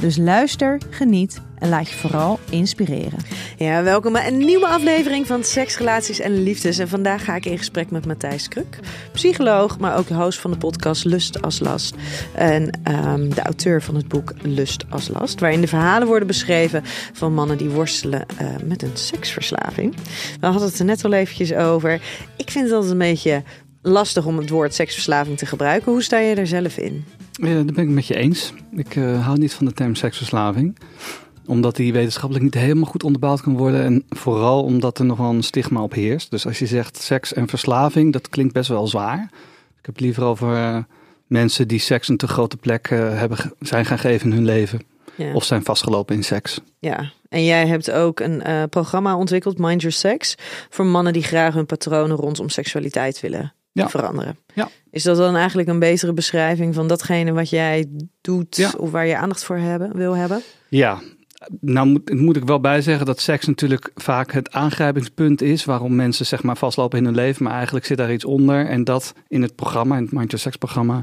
Dus luister, geniet en laat je vooral inspireren. Ja, welkom bij een nieuwe aflevering van Seks, Relaties en Liefdes. En vandaag ga ik in gesprek met Matthijs Kruk, psycholoog, maar ook de host van de podcast Lust als Last. En ehm, de auteur van het boek Lust als Last, waarin de verhalen worden beschreven van mannen die worstelen eh, met een seksverslaving. We hadden het er net al eventjes over. Ik vind het altijd een beetje lastig om het woord seksverslaving te gebruiken. Hoe sta je er zelf in? Ja, dat ben ik met je eens. Ik uh, hou niet van de term seksverslaving omdat die wetenschappelijk niet helemaal goed onderbouwd kan worden. En vooral omdat er nogal een stigma op heerst. Dus als je zegt seks en verslaving, dat klinkt best wel zwaar. Ik heb het liever over uh, mensen die seks een te grote plek uh, hebben, zijn gaan geven in hun leven. Ja. Of zijn vastgelopen in seks. Ja, en jij hebt ook een uh, programma ontwikkeld, Mind Your Sex. Voor mannen die graag hun patronen rondom seksualiteit willen ja. veranderen. Ja. Is dat dan eigenlijk een betere beschrijving van datgene wat jij doet ja. of waar je aandacht voor hebben, wil hebben? Ja, nou moet, moet, ik wel bij zeggen dat seks natuurlijk vaak het aangrijpingspunt is waarom mensen zeg maar vastlopen in hun leven, maar eigenlijk zit daar iets onder en dat in het programma, in het Mind Your Sex programma,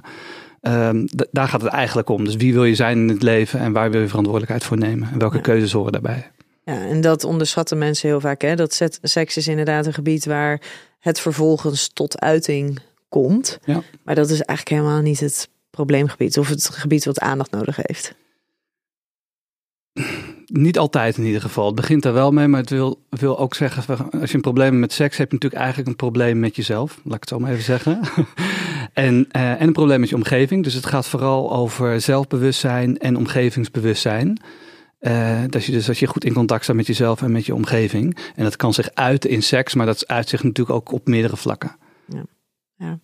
um, daar gaat het eigenlijk om. Dus wie wil je zijn in het leven en waar wil je verantwoordelijkheid voor nemen en welke ja. keuzes horen daarbij? Ja, en dat onderschatten mensen heel vaak. Hè? Dat seks is inderdaad een gebied waar het vervolgens tot uiting komt. Ja. Maar dat is eigenlijk helemaal niet het probleemgebied of het gebied wat aandacht nodig heeft. Niet altijd in ieder geval. Het begint daar wel mee, maar het wil, wil ook zeggen, als je een probleem met seks hebt, je natuurlijk eigenlijk een probleem met jezelf. Laat ik het zo maar even zeggen. en, uh, en een probleem met je omgeving. Dus het gaat vooral over zelfbewustzijn en omgevingsbewustzijn. Uh, dat je dus als je goed in contact staat met jezelf en met je omgeving. En dat kan zich uiten in seks, maar dat uit zich natuurlijk ook op meerdere vlakken. Ja. ja.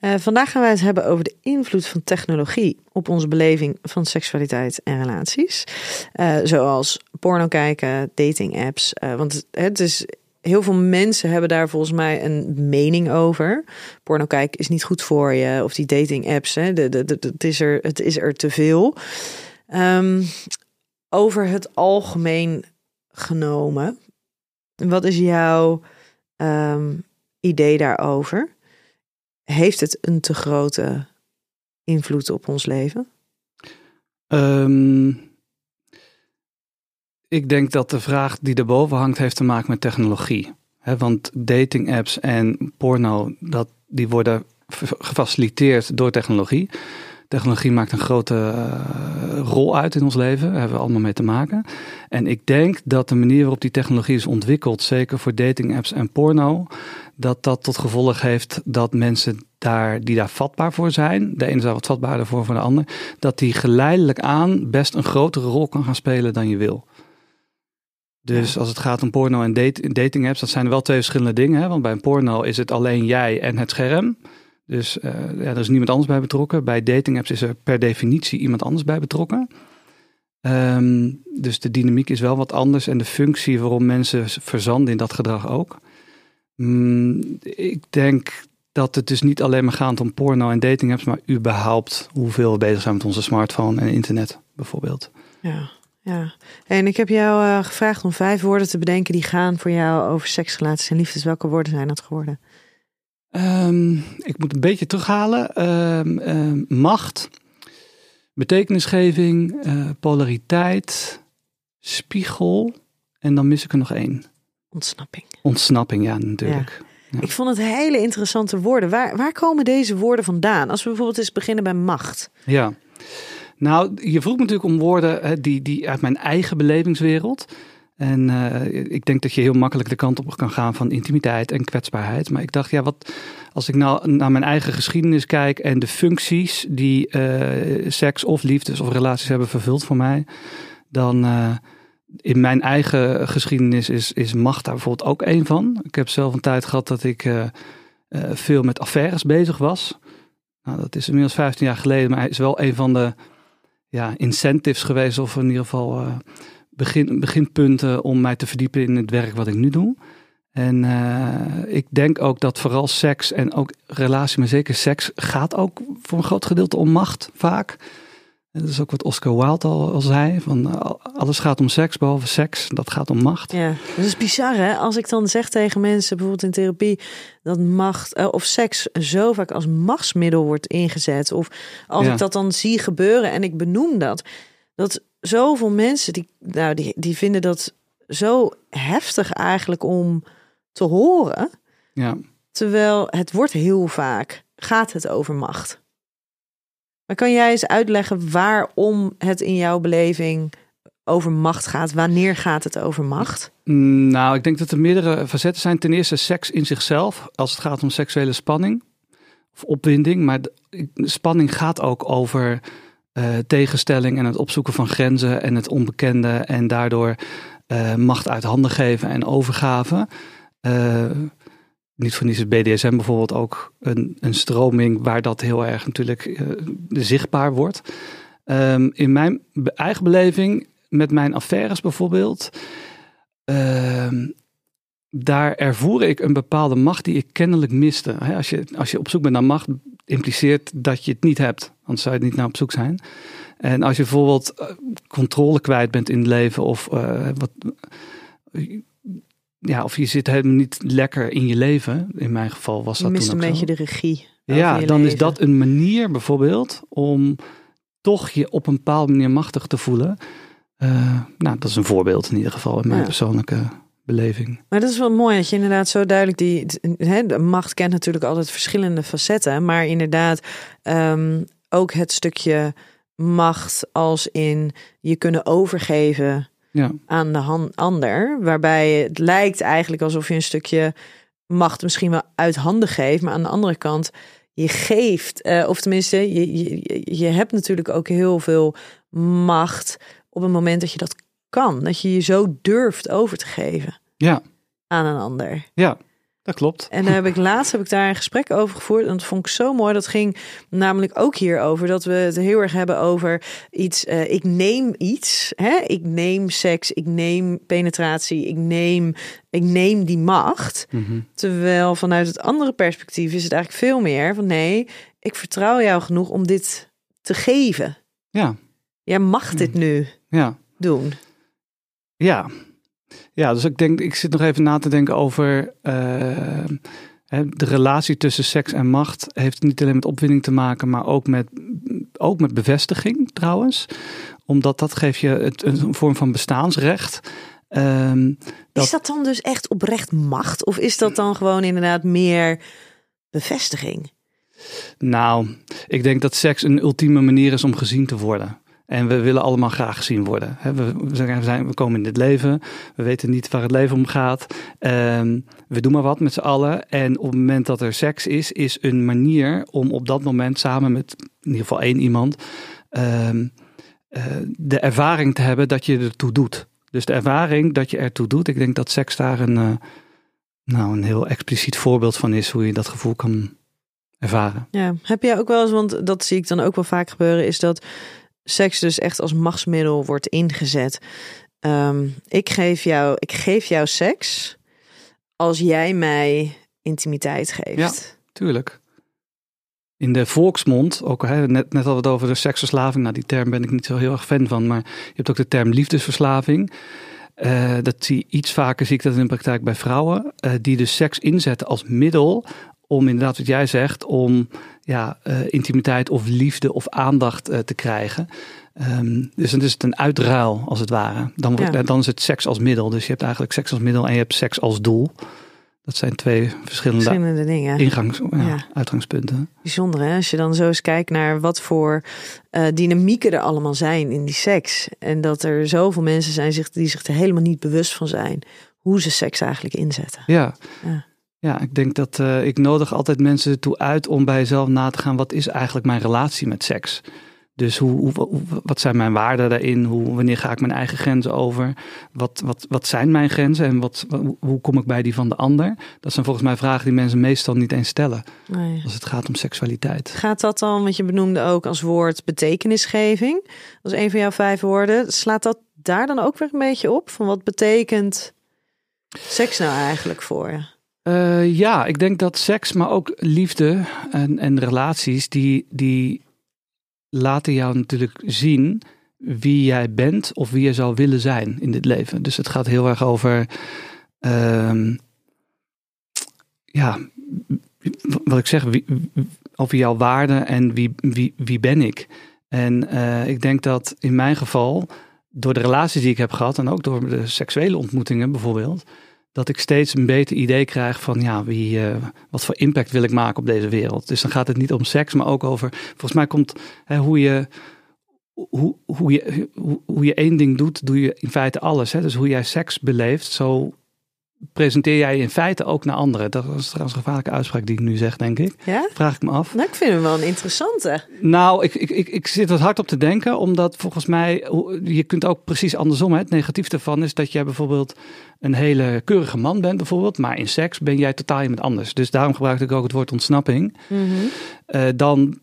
Uh, vandaag gaan wij het hebben over de invloed van technologie op onze beleving van seksualiteit en relaties. Uh, zoals porno kijken, dating apps. Want het is heel veel mensen hebben daar volgens mij een mening over. Porno kijken is niet goed voor je. Of die dating apps, hè, de, de, het, is er, er te veel. Um, over het algemeen genomen. Wat is jouw um, idee daarover? Heeft het een te grote invloed op ons leven? Um, ik denk dat de vraag die erboven hangt heeft te maken met technologie. He, want dating apps en porno, dat, die worden gefaciliteerd door technologie. Technologie maakt een grote uh, rol uit in ons leven. Daar hebben we allemaal mee te maken. En ik denk dat de manier waarop die technologie is ontwikkeld, zeker voor dating apps en porno, dat dat tot gevolg heeft dat mensen daar, die daar vatbaar voor zijn, de ene is daar wat vatbaarder voor voor de ander, dat die geleidelijk aan best een grotere rol kan gaan spelen dan je wil. Dus als het gaat om porno en date, dating apps, dat zijn wel twee verschillende dingen. Hè? Want bij een porno is het alleen jij en het scherm. Dus uh, ja, er is niemand anders bij betrokken. Bij dating apps is er per definitie iemand anders bij betrokken. Um, dus de dynamiek is wel wat anders en de functie waarom mensen verzanden in dat gedrag ook. Mm, ik denk dat het dus niet alleen maar gaat om porno en dating apps, maar überhaupt hoeveel we bezig zijn met onze smartphone en internet bijvoorbeeld. Ja, ja. En ik heb jou uh, gevraagd om vijf woorden te bedenken die gaan voor jou over seks, relaties en liefdes. Welke woorden zijn dat geworden? Um, ik moet een beetje terughalen. Um, um, macht, betekenisgeving, uh, polariteit, spiegel en dan mis ik er nog één. Ontsnapping. Ontsnapping, ja, natuurlijk. Ja. Ja. Ik vond het hele interessante woorden. Waar, waar komen deze woorden vandaan? Als we bijvoorbeeld eens beginnen bij macht. Ja, nou, je vroeg me natuurlijk om woorden hè, die, die uit mijn eigen belevingswereld. En uh, ik denk dat je heel makkelijk de kant op kan gaan van intimiteit en kwetsbaarheid. Maar ik dacht, ja, wat als ik nou naar mijn eigen geschiedenis kijk en de functies die uh, seks of liefdes of relaties hebben vervuld voor mij, dan uh, in mijn eigen geschiedenis is, is macht daar bijvoorbeeld ook een van. Ik heb zelf een tijd gehad dat ik veel met affaires bezig was. Nou, dat is inmiddels 15 jaar geleden, maar is wel een van de ja, incentives geweest, of in ieder geval begin, beginpunten om mij te verdiepen in het werk wat ik nu doe. En uh, ik denk ook dat vooral seks en ook relatie, maar zeker seks, gaat ook voor een groot gedeelte om macht vaak. En dat is ook wat Oscar Wilde al, al zei, van alles gaat om seks, behalve seks, dat gaat om macht. Ja, dat is bizar hè. Als ik dan zeg tegen mensen, bijvoorbeeld in therapie, dat macht uh, of seks zo vaak als machtsmiddel wordt ingezet. Of als ja. ik dat dan zie gebeuren en ik benoem dat. Dat zoveel mensen die, nou, die, die vinden dat zo heftig eigenlijk om te horen. Ja. Terwijl het wordt heel vaak, gaat het over macht. Maar kan jij eens uitleggen waarom het in jouw beleving over macht gaat? Wanneer gaat het over macht? Nou, ik denk dat er meerdere facetten zijn. Ten eerste seks in zichzelf, als het gaat om seksuele spanning of opwinding. Maar de spanning gaat ook over uh, tegenstelling en het opzoeken van grenzen en het onbekende en daardoor uh, macht uit handen geven en overgave. Uh, niet voor niets BDSM bijvoorbeeld ook een, een stroming waar dat heel erg natuurlijk zichtbaar wordt. Um, in mijn eigen beleving met mijn affaires bijvoorbeeld, ehm, daar ervoer ik een bepaalde macht die ik kennelijk miste. Als je, als je op zoek bent naar macht, impliceert dat je het niet hebt. Anders zou je niet naar op zoek zijn. En als je bijvoorbeeld uh, controle kwijt bent in het leven of uh, wat. Ja, of je zit helemaal niet lekker in je leven. In mijn geval was dat. Je mist toen een beetje zo. de regie. Ja, dan leven. is dat een manier bijvoorbeeld om toch je op een bepaalde manier machtig te voelen. Uh, nou, dat is een voorbeeld in ieder geval in mijn ja. persoonlijke beleving. Maar dat is wel mooi dat je inderdaad zo duidelijk die de macht kent natuurlijk altijd verschillende facetten, maar inderdaad um, ook het stukje macht als in je kunnen overgeven ja. aan de hand, ander, waarbij het lijkt eigenlijk alsof je een stukje macht misschien wel uit handen geeft, maar aan de andere kant je geeft, uh, of tenminste je, je, je hebt natuurlijk ook heel veel macht op het moment dat je dat kan. Dat je je zo durft over te geven ja. aan een ander. Ja, dat klopt. En daar heb ik laatst heb ik daar een gesprek over gevoerd. En dat vond ik zo mooi. Dat ging namelijk ook hierover. Dat we het heel erg hebben over iets. Uh, ik neem iets. Hè? Ik neem seks. Ik neem penetratie. Ik neem, ik neem die macht. Mm -hmm. Terwijl vanuit het andere perspectief is het eigenlijk veel meer van nee, ik vertrouw jou genoeg om dit te geven. Ja. Jij mag dit nu ja. doen. Ja. Ja, dus ik denk, ik zit nog even na te denken over uh, de relatie tussen seks en macht. Heeft niet alleen met opwinding te maken, maar ook met, ook met bevestiging trouwens. Omdat dat geeft je het, een vorm van bestaansrecht. Um, dat... Is dat dan dus echt oprecht macht? Of is dat dan gewoon inderdaad meer bevestiging? Nou, ik denk dat seks een ultieme manier is om gezien te worden. En we willen allemaal graag gezien worden. We, zijn, we komen in dit leven, we weten niet waar het leven om gaat. Um, we doen maar wat met z'n allen. En op het moment dat er seks is, is een manier om op dat moment samen met in ieder geval één iemand um, uh, de ervaring te hebben dat je ertoe doet. Dus de ervaring dat je ertoe doet. Ik denk dat seks daar een, uh, nou, een heel expliciet voorbeeld van is hoe je dat gevoel kan ervaren. Ja, heb jij ook wel eens, want dat zie ik dan ook wel vaak gebeuren, is dat seks dus echt als machtsmiddel wordt ingezet. Um, ik, geef jou, ik geef jou seks als jij mij intimiteit geeft. Ja, tuurlijk. In de volksmond, ook net, net al wat over de seksverslaving. Nou, die term ben ik niet zo heel erg fan van. Maar je hebt ook de term liefdesverslaving. Uh, dat zie iets vaker zie ik dat in de praktijk bij vrouwen. Uh, die dus seks inzetten als middel om inderdaad wat jij zegt, om ja, uh, intimiteit of liefde of aandacht uh, te krijgen. Um, dus dan is het een uitruil als het ware. Dan, wordt, Ja. dan is het seks als middel. Dus je hebt eigenlijk seks als middel en je hebt seks als doel. Dat zijn twee verschillende, Verschillende dingen. ingangs, ja, Ja. uitgangspunten. Bijzonder hè, als je dan zo eens kijkt naar wat voor eh, dynamieken er allemaal zijn in die seks. En dat er zoveel mensen zijn zich, die zich er helemaal niet bewust van zijn. Hoe ze seks eigenlijk inzetten. Ja. Ja. Ja, ik denk dat eh, ik nodig altijd mensen ertoe uit om bij jezelf na te gaan. Wat is eigenlijk mijn relatie met seks? Dus hoe, hoe, wat zijn mijn waarden daarin? Hoe, wanneer ga ik mijn eigen grenzen over? Wat, wat, wat zijn mijn grenzen en wat, hoe, kom ik bij die van de ander? Dat zijn volgens mij vragen die mensen meestal niet eens stellen Nee. als het gaat om seksualiteit. Gaat dat dan, want je benoemde ook als woord betekenisgeving. Dat is een van jouw vijf woorden. Slaat dat daar dan ook weer een beetje op? Van wat betekent seks nou eigenlijk voor je? Eh, ja, ik denk dat seks, maar ook liefde en, en relaties, die, die laten jou natuurlijk zien wie jij bent of wie je zou willen zijn in dit leven. Dus het gaat heel erg over, ehm, ja, wat ik zeg, over jouw waarden en wie, wie, wie ben ik. En eh, ik denk dat in mijn geval, door de relaties die ik heb gehad en ook door de seksuele ontmoetingen bijvoorbeeld, dat ik steeds een beter idee krijg van ja, wie, eh, wat voor impact wil ik maken op deze wereld. Dus dan gaat het niet om seks, maar ook over, volgens mij komt hè, hoe je. Hoe, hoe, je, hoe, hoe je één ding doet, doe je in feite alles. Hè? Dus hoe jij seks beleeft, zo presenteer jij in feite ook naar anderen. Dat is trouwens een gevaarlijke uitspraak die ik nu zeg, denk ik. Ja? Vraag ik me af. Nou, ik vind hem wel een interessante. Nou, ik, ik, ik, ik zit er hard op te denken, omdat volgens mij, je kunt ook precies andersom. Hè. Het negatief daarvan is dat jij bijvoorbeeld een hele keurige man bent, bijvoorbeeld, maar in seks ben jij totaal iemand anders. Dus daarom gebruik ik ook het woord ontsnapping. Mhm. Eh, dan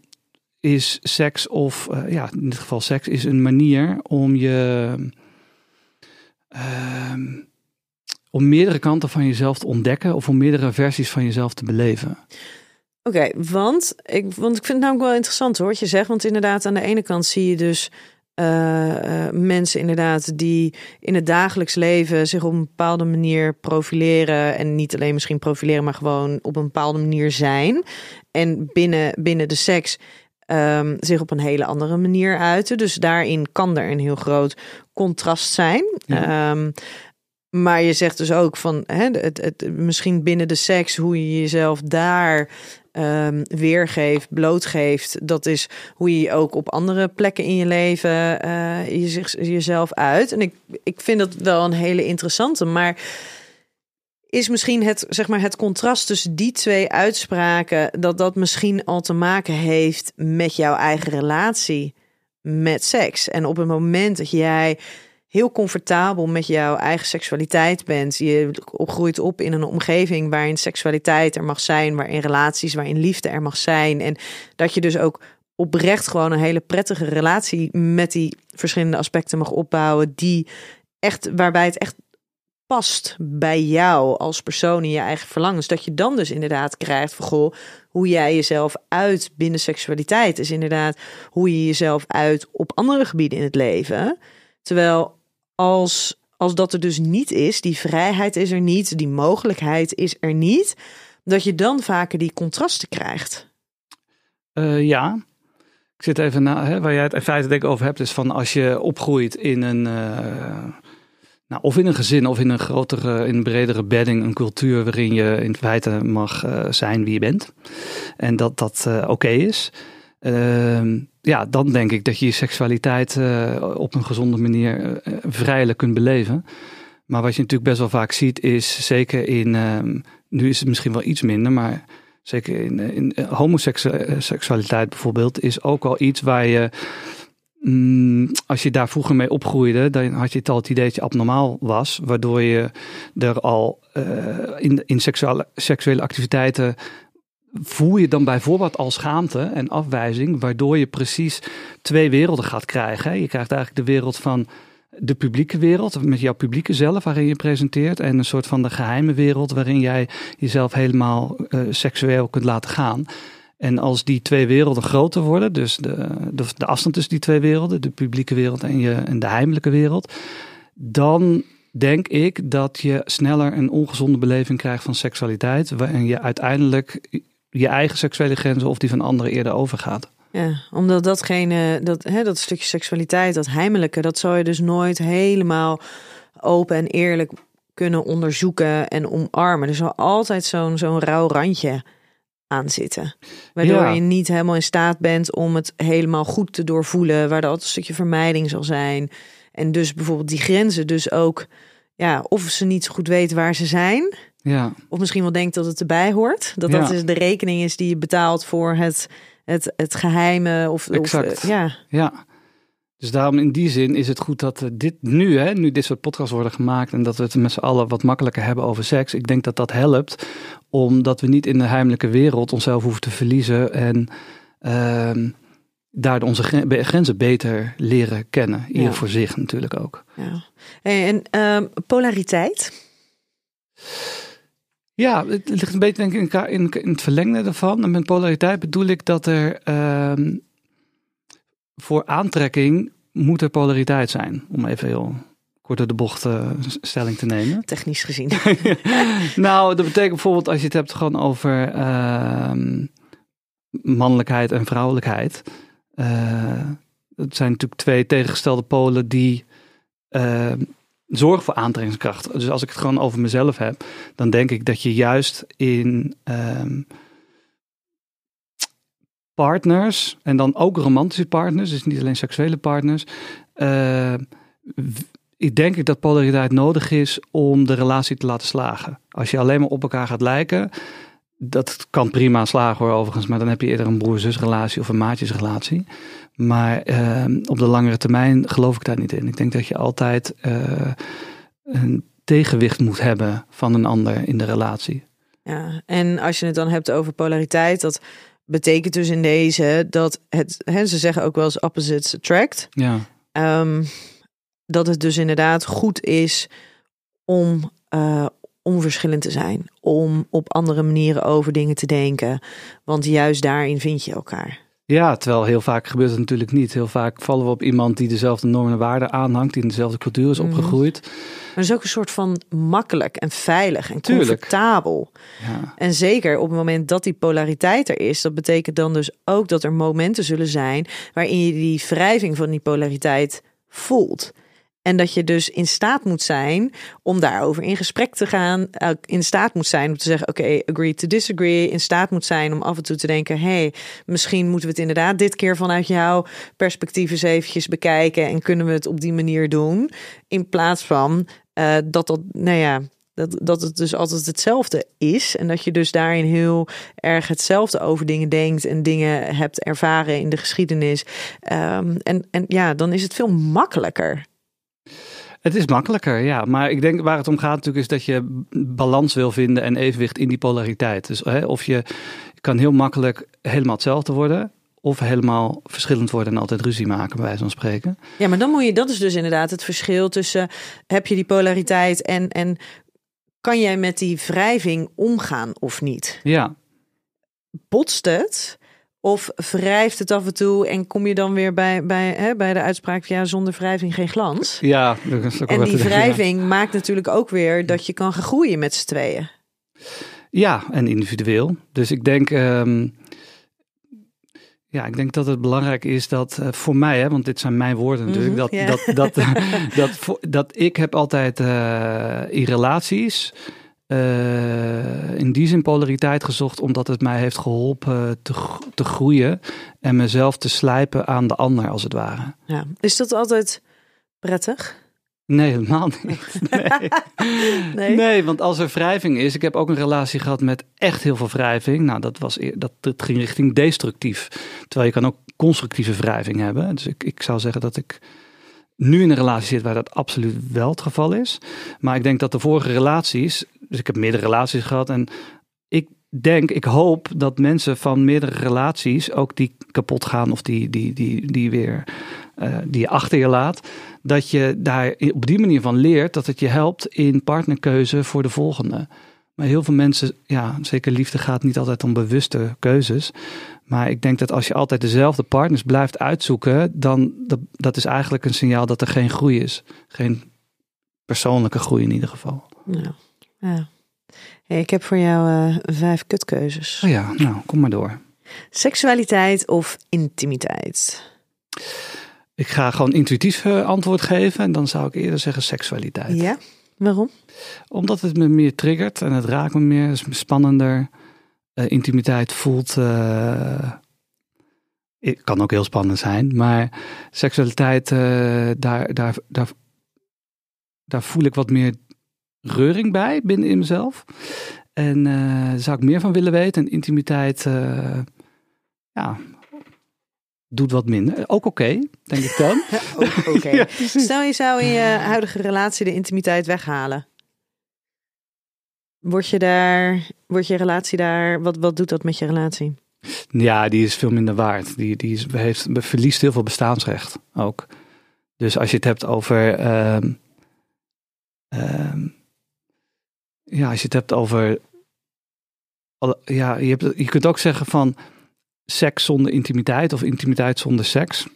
is seks, of eh, ja, in dit geval seks, is een manier om je. ehm, om meerdere kanten van jezelf te ontdekken of om meerdere versies van jezelf te beleven. Oké, want, ik, want ik vind het namelijk wel interessant hoor, wat je zegt. Want inderdaad, aan de ene kant zie je dus eh, eh, mensen inderdaad die in het dagelijks leven zich op een bepaalde manier profileren. En niet alleen misschien profileren, maar gewoon op een bepaalde manier zijn. En binnen, binnen de seks ehm, zich op een hele andere manier uiten. Dus daarin kan er een heel groot contrast zijn. Ja. Ehm, maar je zegt dus ook van hè, het, het, misschien binnen de seks, hoe je jezelf daar ehm, weergeeft, blootgeeft. Dat is hoe je ook op andere plekken in je leven eh, je jezelf uit. En ik, ik vind dat wel een hele interessante. Maar is misschien het, zeg maar, het contrast tussen die twee uitspraken, dat dat misschien al te maken heeft met jouw eigen relatie met seks. En op het moment dat jij heel comfortabel met jouw eigen seksualiteit bent. Je groeit op in een omgeving waarin seksualiteit er mag zijn, waarin relaties, waarin liefde er mag zijn. En dat je dus ook oprecht gewoon een hele prettige relatie met die verschillende aspecten mag opbouwen, die echt, waarbij het echt past bij jou als persoon in je eigen verlangens. Dat je dan dus inderdaad krijgt van goh, hoe jij jezelf uit binnen seksualiteit is inderdaad hoe je jezelf uit op andere gebieden in het leven. Terwijl als, als dat er dus niet is, die vrijheid is er niet, die mogelijkheid is er niet, dat je dan vaker die contrasten krijgt. Uh, ja, ik zit even na, hè, waar jij het in feite denk ik over hebt, is van als je opgroeit in een, uh, nou, of in een gezin of in een grotere, in een bredere bedding, een cultuur waarin je in feite mag uh, zijn wie je bent. En dat dat oké is. Uh, ja, dan denk ik dat je je seksualiteit uh, op een gezonde manier uh, vrijelijk kunt beleven. Maar wat je natuurlijk best wel vaak ziet is, zeker in, nu is het misschien wel iets minder, maar zeker in, in homoseksualiteit bijvoorbeeld, is ook al iets waar je, mm, als je daar vroeger mee opgroeide, dan had je het al het idee dat je abnormaal was, waardoor je er al in, in seksuele, seksuele activiteiten voel je dan bijvoorbeeld al schaamte en afwijzing, waardoor je precies twee werelden gaat krijgen. Je krijgt eigenlijk de wereld van de publieke wereld, met jouw publieke zelf, waarin je presenteert, en een soort van de geheime wereld, waarin jij jezelf helemaal uh, seksueel kunt laten gaan. En als die twee werelden groter worden, dus de, de, de afstand tussen die twee werelden, de publieke wereld en, je, en de heimelijke wereld, dan denk ik dat je sneller een ongezonde beleving krijgt van seksualiteit, waarin je uiteindelijk je eigen seksuele grenzen of die van anderen eerder overgaat. Ja, omdat datgene, dat, hè, dat stukje seksualiteit, dat heimelijke, dat zou je dus nooit helemaal open en eerlijk kunnen onderzoeken en omarmen. Er zal altijd zo'n zo'n rauw randje aan zitten. Waardoor Ja. je niet helemaal in staat bent om het helemaal goed te doorvoelen. Waar er altijd een stukje vermijding zal zijn. En dus bijvoorbeeld die grenzen dus ook... Ja, of ze niet zo goed weten waar ze zijn. Ja, Of misschien wel denkt dat het erbij hoort. Dat dat is de rekening is die je betaalt voor het, het, het geheime. Of, of Exact. eh, ja, ja. Dus daarom in die zin is het goed dat we dit nu, hè, nu dit soort podcasts worden gemaakt en dat we het met z'n allen wat makkelijker hebben over seks. Ik denk dat dat helpt, omdat we niet in de heimelijke wereld onszelf hoeven te verliezen en ehm daardoor onze grenzen beter leren kennen. Ieder Ja. voor zich natuurlijk ook. ja. En ehm, polariteit. Ja, het ligt een beetje denk ik in, in, het verlengde ervan. En met polariteit bedoel ik dat er ehm, voor aantrekking moet er polariteit zijn. Om even heel kort door de bocht eh, stelling te nemen. Technisch gezien. nou, dat betekent bijvoorbeeld als je het hebt gewoon over ehm, mannelijkheid en vrouwelijkheid. Eh, het zijn natuurlijk twee tegengestelde polen die ehm, zorgen voor aantrekkingskracht. Dus als ik het gewoon over mezelf heb, dan denk ik dat je juist in ehm, partners, en dan ook romantische partners, dus niet alleen seksuele partners, eh, ik denk ik dat polariteit nodig is om de relatie te laten slagen. Als je alleen maar op elkaar gaat lijken, dat kan prima slagen hoor overigens, maar dan heb je eerder een broer-zus relatie of een maatjesrelatie. Maar ehm, op de langere termijn geloof ik daar niet in. Ik denk dat je altijd eh, een tegenwicht moet hebben van een ander in de relatie. Ja, en als je het dan hebt over polariteit, dat betekent dus in deze dat het, hè, ze zeggen ook wel eens opposites attract. Ja, Ehm, dat het dus inderdaad goed is om eh, onverschillend te zijn, om op andere manieren over dingen te denken, want juist daarin vind je elkaar. Ja, terwijl heel vaak gebeurt het natuurlijk niet. Heel vaak vallen we op iemand die dezelfde normen en waarden aanhangt, die in dezelfde cultuur is Mhm. opgegroeid. Maar het is ook een soort van makkelijk en veilig en Tuurlijk. comfortabel. Ja. En zeker op het moment dat die polariteit er is, dat betekent dan dus ook dat er momenten zullen zijn waarin je die wrijving van die polariteit voelt. En dat je dus in staat moet zijn om daarover in gesprek te gaan. eh, In staat moet zijn om te zeggen: Oké, agree to disagree. In staat moet zijn om af en toe te denken: hey, misschien moeten we het inderdaad dit keer vanuit jouw perspectief eens eventjes bekijken. En kunnen we het op die manier doen. In plaats van eh, dat dat, nou ja, dat, dat het dus altijd hetzelfde is. En dat je dus daarin heel erg hetzelfde over dingen denkt en dingen hebt ervaren in de geschiedenis. Ehm, en, en ja, dan is het veel makkelijker. Het is makkelijker, ja. Maar ik denk waar het om gaat natuurlijk is dat je balans wil vinden en evenwicht in die polariteit. Dus hè, of je kan heel makkelijk helemaal hetzelfde worden. Of helemaal verschillend worden en altijd ruzie maken, bij wijze van spreken. Ja, maar dan moet je, dat is dus inderdaad het verschil tussen heb je die polariteit en, en kan jij met die wrijving omgaan of niet? Ja, Botst het? Of wrijft het af en toe en kom je dan weer bij, bij, hè, bij de uitspraak ja, zonder wrijving geen glans? ja. dat is ook En die ja. wrijving maakt natuurlijk ook weer dat je kan gaan groeien met z'n tweeën. Ja, en individueel. Dus ik denk, ehm, ja, ik denk dat het belangrijk is dat eh, voor mij, hè, want dit zijn mijn woorden natuurlijk, Mhm, dat, dat, dat, dat, dat ik heb altijd eh, in relaties eh, in die zin polariteit gezocht, omdat het mij heeft geholpen te, te groeien en mezelf te slijpen aan de ander, als het ware. Ja. Is dat altijd prettig? Nee, helemaal niet. Nee. Nee? Nee, want als er wrijving is, ik heb ook een relatie gehad met echt heel veel wrijving. Nou, dat, was, dat, dat ging richting destructief. Terwijl je kan ook constructieve wrijving hebben. Dus ik, ik zou zeggen dat ik nu in een relatie zit waar dat absoluut wel het geval is. Maar ik denk dat de vorige relaties, dus ik heb meerdere relaties gehad en ik denk, ik hoop dat mensen van meerdere relaties, ook die kapot gaan of die, die, die, die weer eh, die je achter je laat, dat je daar op die manier van leert dat het je helpt in partnerkeuze voor de volgende. Maar heel veel mensen, ja, zeker liefde gaat niet altijd om bewuste keuzes. Maar ik denk dat als je altijd dezelfde partners blijft uitzoeken, dan dat, dat is eigenlijk een signaal dat er geen groei is. Geen persoonlijke groei in ieder geval. Ja. Ja. Hey, ik heb voor jou eh, vijf kutkeuzes. Oh ja, nou, kom maar door. Seksualiteit of intimiteit? Ik ga gewoon intuïtief eh, antwoord geven en dan zou ik eerder zeggen seksualiteit. Ja. Waarom? Omdat het me meer triggert en het raakt me meer, is spannender. Uh, intimiteit voelt. Het kan ook heel spannend zijn, maar seksualiteit, daar, daar, daar, daar voel ik wat meer reuring bij binnen in mezelf. En daar zou ik meer van willen weten. En intimiteit, ja, doet wat minder. Ook oké, denk ik dan. oké. ja, Stel je zou in je huidige relatie de intimiteit weghalen. Word je daar, wordt je relatie daar, wat, wat doet dat met je relatie? Ja, die is veel minder waard. Die, die is, heeft, verliest heel veel bestaansrecht ook. Dus als je het hebt over. Uh, uh, ja, als je het hebt over. Ja, je, hebt, je kunt ook zeggen van seks zonder intimiteit of intimiteit zonder seks.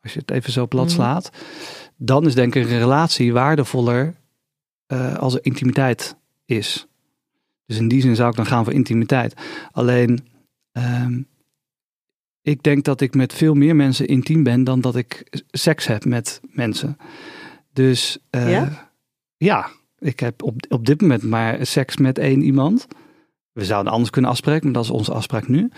Als je het even zo plat mhm. slaat. Dan is denk ik een relatie waardevoller uh, als er intimiteit is. Dus in die zin zou ik dan gaan voor intimiteit. Alleen, uh, ik denk dat ik met veel meer mensen intiem ben dan dat ik seks heb met mensen. Dus uh, ja? ja, ik heb op, op dit moment maar seks met één iemand. We zouden anders kunnen afspreken, maar dat is onze afspraak nu.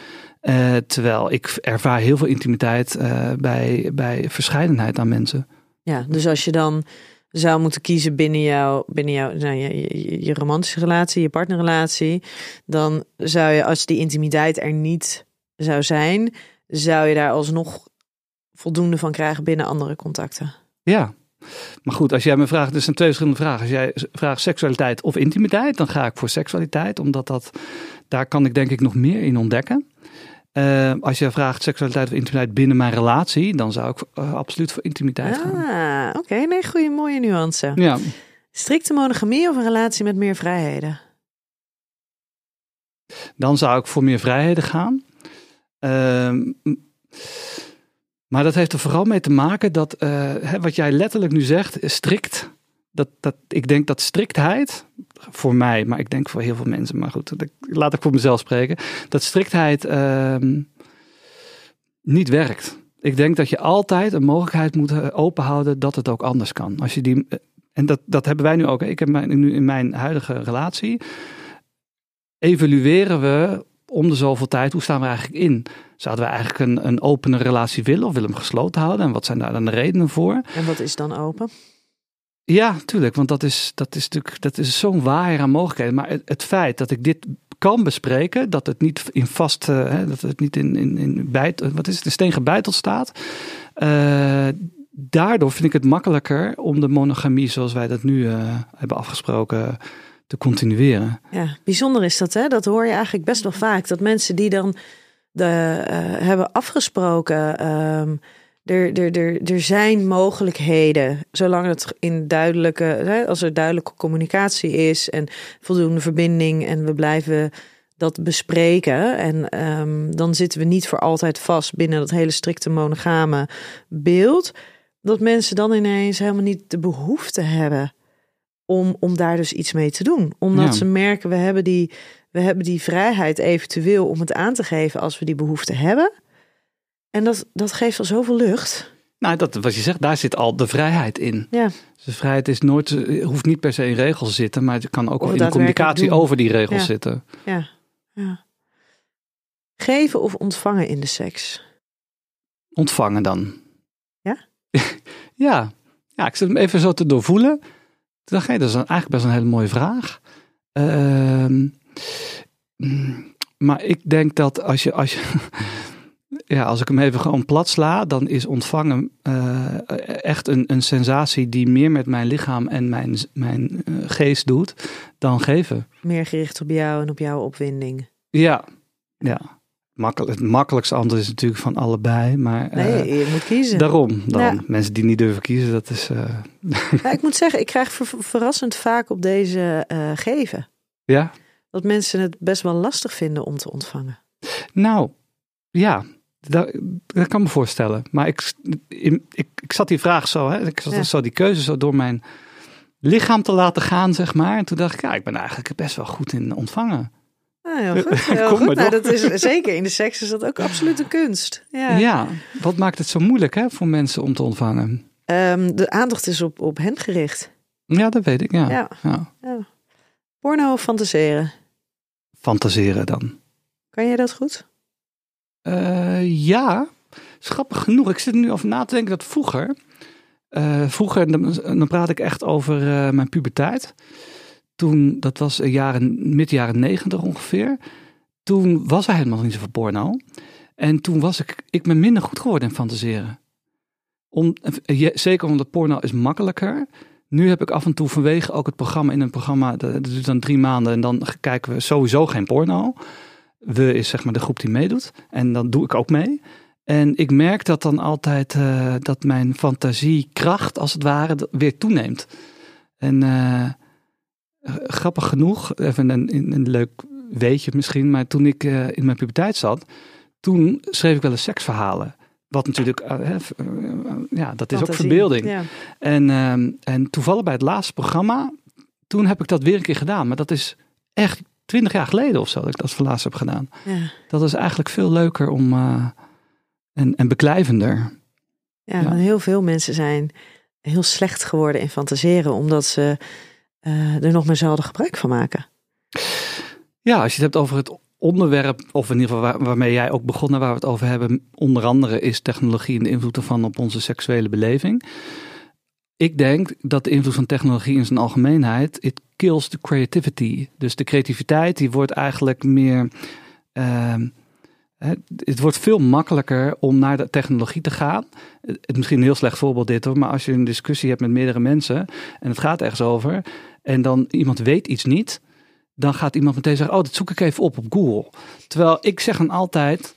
Uh, terwijl ik ervaar heel veel intimiteit uh, bij, bij verscheidenheid aan mensen. Ja, dus als je dan zou moeten kiezen binnen jouw, binnen jouw nou, je, je, je, romantische relatie, je partnerrelatie, dan zou je, als die intimiteit er niet zou zijn, zou je daar alsnog voldoende van krijgen binnen andere contacten. Ja, maar goed, als jij me vraagt, er zijn twee verschillende vragen. Als jij vraagt seksualiteit of intimiteit, dan ga ik voor seksualiteit, omdat dat, daar kan ik denk ik nog meer in ontdekken. Uh, als je vraagt seksualiteit of intimiteit binnen mijn relatie, dan zou ik uh, absoluut voor intimiteit ah, gaan. oké. Okay. Nee, goede, mooie nuance. Ja. Strikte monogamie of een relatie met meer vrijheden? Dan zou ik voor meer vrijheden gaan. Uh, maar dat heeft er vooral mee te maken dat, uh, wat jij letterlijk nu zegt, strikt. Dat, dat, ik denk dat striktheid, voor mij, maar ik denk voor heel veel mensen, maar goed, laat ik voor mezelf spreken, dat striktheid uh, niet werkt. Ik denk dat je altijd een mogelijkheid moet eh, openhouden dat het ook anders kan. Als je die, eh, en dat, dat hebben wij nu ook. Ik heb mijn, nu in mijn huidige relatie. Evalueren we om de zoveel tijd, hoe staan we eigenlijk in? Zouden we eigenlijk een, een opene relatie willen of willen we hem gesloten houden? En wat zijn daar dan de redenen voor? En wat is dan open? Ja, tuurlijk, want dat is, dat is natuurlijk dat is zo'n waaier aan mogelijkheden. Maar het, het, feit dat ik dit kan bespreken, dat het niet in vast, uh, dat het niet in, in, in bijt, wat is het, in steen gebeiteld staat. Uh, daardoor vind ik het makkelijker om de monogamie zoals wij dat nu uh, hebben afgesproken te continueren. Ja, bijzonder is dat, hè? Dat hoor je eigenlijk best wel vaak. Dat mensen die dan de, hebben afgesproken. Um, er, er, er, er zijn mogelijkheden, zolang het in duidelijke, als er duidelijke communicatie is en voldoende verbinding en we blijven dat bespreken. En um, dan zitten we niet voor altijd vast binnen dat hele strikte monogame beeld. Dat mensen dan ineens helemaal niet de behoefte hebben om, om daar dus iets mee te doen. Omdat ze merken, we hebben, die, we hebben die vrijheid eventueel om het aan te geven als we die behoefte hebben. En dat, dat geeft al zoveel lucht. Nou, dat, wat je zegt, daar zit al de vrijheid in. Ja. Dus de vrijheid is nooit, hoeft niet per se in regels te zitten, maar het kan ook wel in de communicatie over die regels zitten. Ja. ja. Geven of ontvangen in de seks? Ontvangen dan. Ja? ja. Ja, ik zit hem even zo te doorvoelen. Toen dacht ik, dat is eigenlijk best een hele mooie vraag. Uh, maar ik denk dat als je, als je ja, als ik hem even gewoon plat sla, dan is ontvangen uh, echt een, een sensatie die meer met mijn lichaam en mijn, mijn uh, geest doet dan geven. Meer gericht op jou en op jouw opwinding. Ja, ja. Makkelijk, het makkelijkste antwoord is natuurlijk van allebei, maar nee, je moet kiezen. Daarom dan. Ja. Mensen die niet durven kiezen, dat is. Ja, ik moet zeggen, ik krijg ver, verrassend vaak op deze geven. Ja. Dat mensen het best wel lastig vinden om te ontvangen. Nou, ja, dat, dat kan me voorstellen. Maar ik, ik, ik zat die vraag zo, hè, ik zat ja. zo die keuze zo door mijn lichaam te laten gaan, zeg maar. En toen dacht ik, ja, ik ben eigenlijk best wel goed in ontvangen. Ah, heel goed. Heel goed. Nou, dat is, zeker in de seks is dat ook absoluut een kunst. Ja, ja wat maakt het zo moeilijk hè, voor mensen om te ontvangen? Um, de aandacht is op, op hen gericht. Ja, dat weet ik, ja. Ja. ja. Ja. Porno of fantaseren? Fantaseren dan. Kan jij dat goed? Eh, ja, is grappig genoeg. Ik zit nu over na te denken dat vroeger, eh, vroeger, dan, dan praat ik echt over eh, mijn puberteit. Toen, dat was jaren, mid jaren negentig ongeveer. Toen was er helemaal niet zoveel porno. En toen was ik, ik ben minder goed geworden in fantaseren. Om, eh, zeker omdat porno is makkelijker. Nu heb ik af en toe vanwege ook het programma in een programma, dat duurt dan drie maanden en dan kijken we sowieso geen porno. We is zeg maar de groep die meedoet en dan doe ik ook mee. En ik merk dat dan altijd eh, dat mijn fantasiekracht als het ware weer toeneemt. En eh, grappig genoeg, even een, een, een leuk weetje misschien, maar toen ik eh, in mijn puberteit zat, toen schreef ik wel eens seksverhalen. Wat natuurlijk, eh, eh, ja, dat is ook verbeelding. Ja. En, ehm, en toevallig bij het laatste programma, toen heb ik dat weer een keer gedaan. Maar dat is echt twintig jaar geleden of zo dat ik dat voor laatst heb gedaan. Ja. Dat is eigenlijk veel leuker om, en, en beklijvender. Ja, Ja. want heel veel mensen zijn heel slecht geworden in fantaseren, omdat ze eh, er nog zelden gebruik van maken. Ja, als je het hebt over het onderwerp, of in ieder geval waar- waarmee jij ook begonnen, waar we het over hebben, onder andere is technologie en de invloed ervan op onze seksuele beleving. Ik denk dat de invloed van technologie in zijn algemeenheid, it kills the creativity. Dus de creativiteit die wordt eigenlijk meer, ehm, het wordt veel makkelijker om naar de technologie te gaan. Het is misschien een heel slecht voorbeeld dit hoor, maar als je een discussie hebt met meerdere mensen en het gaat ergens over en dan iemand weet iets niet, dan gaat iemand meteen zeggen: Oh, dat zoek ik even op op Google. Terwijl ik zeg dan altijd: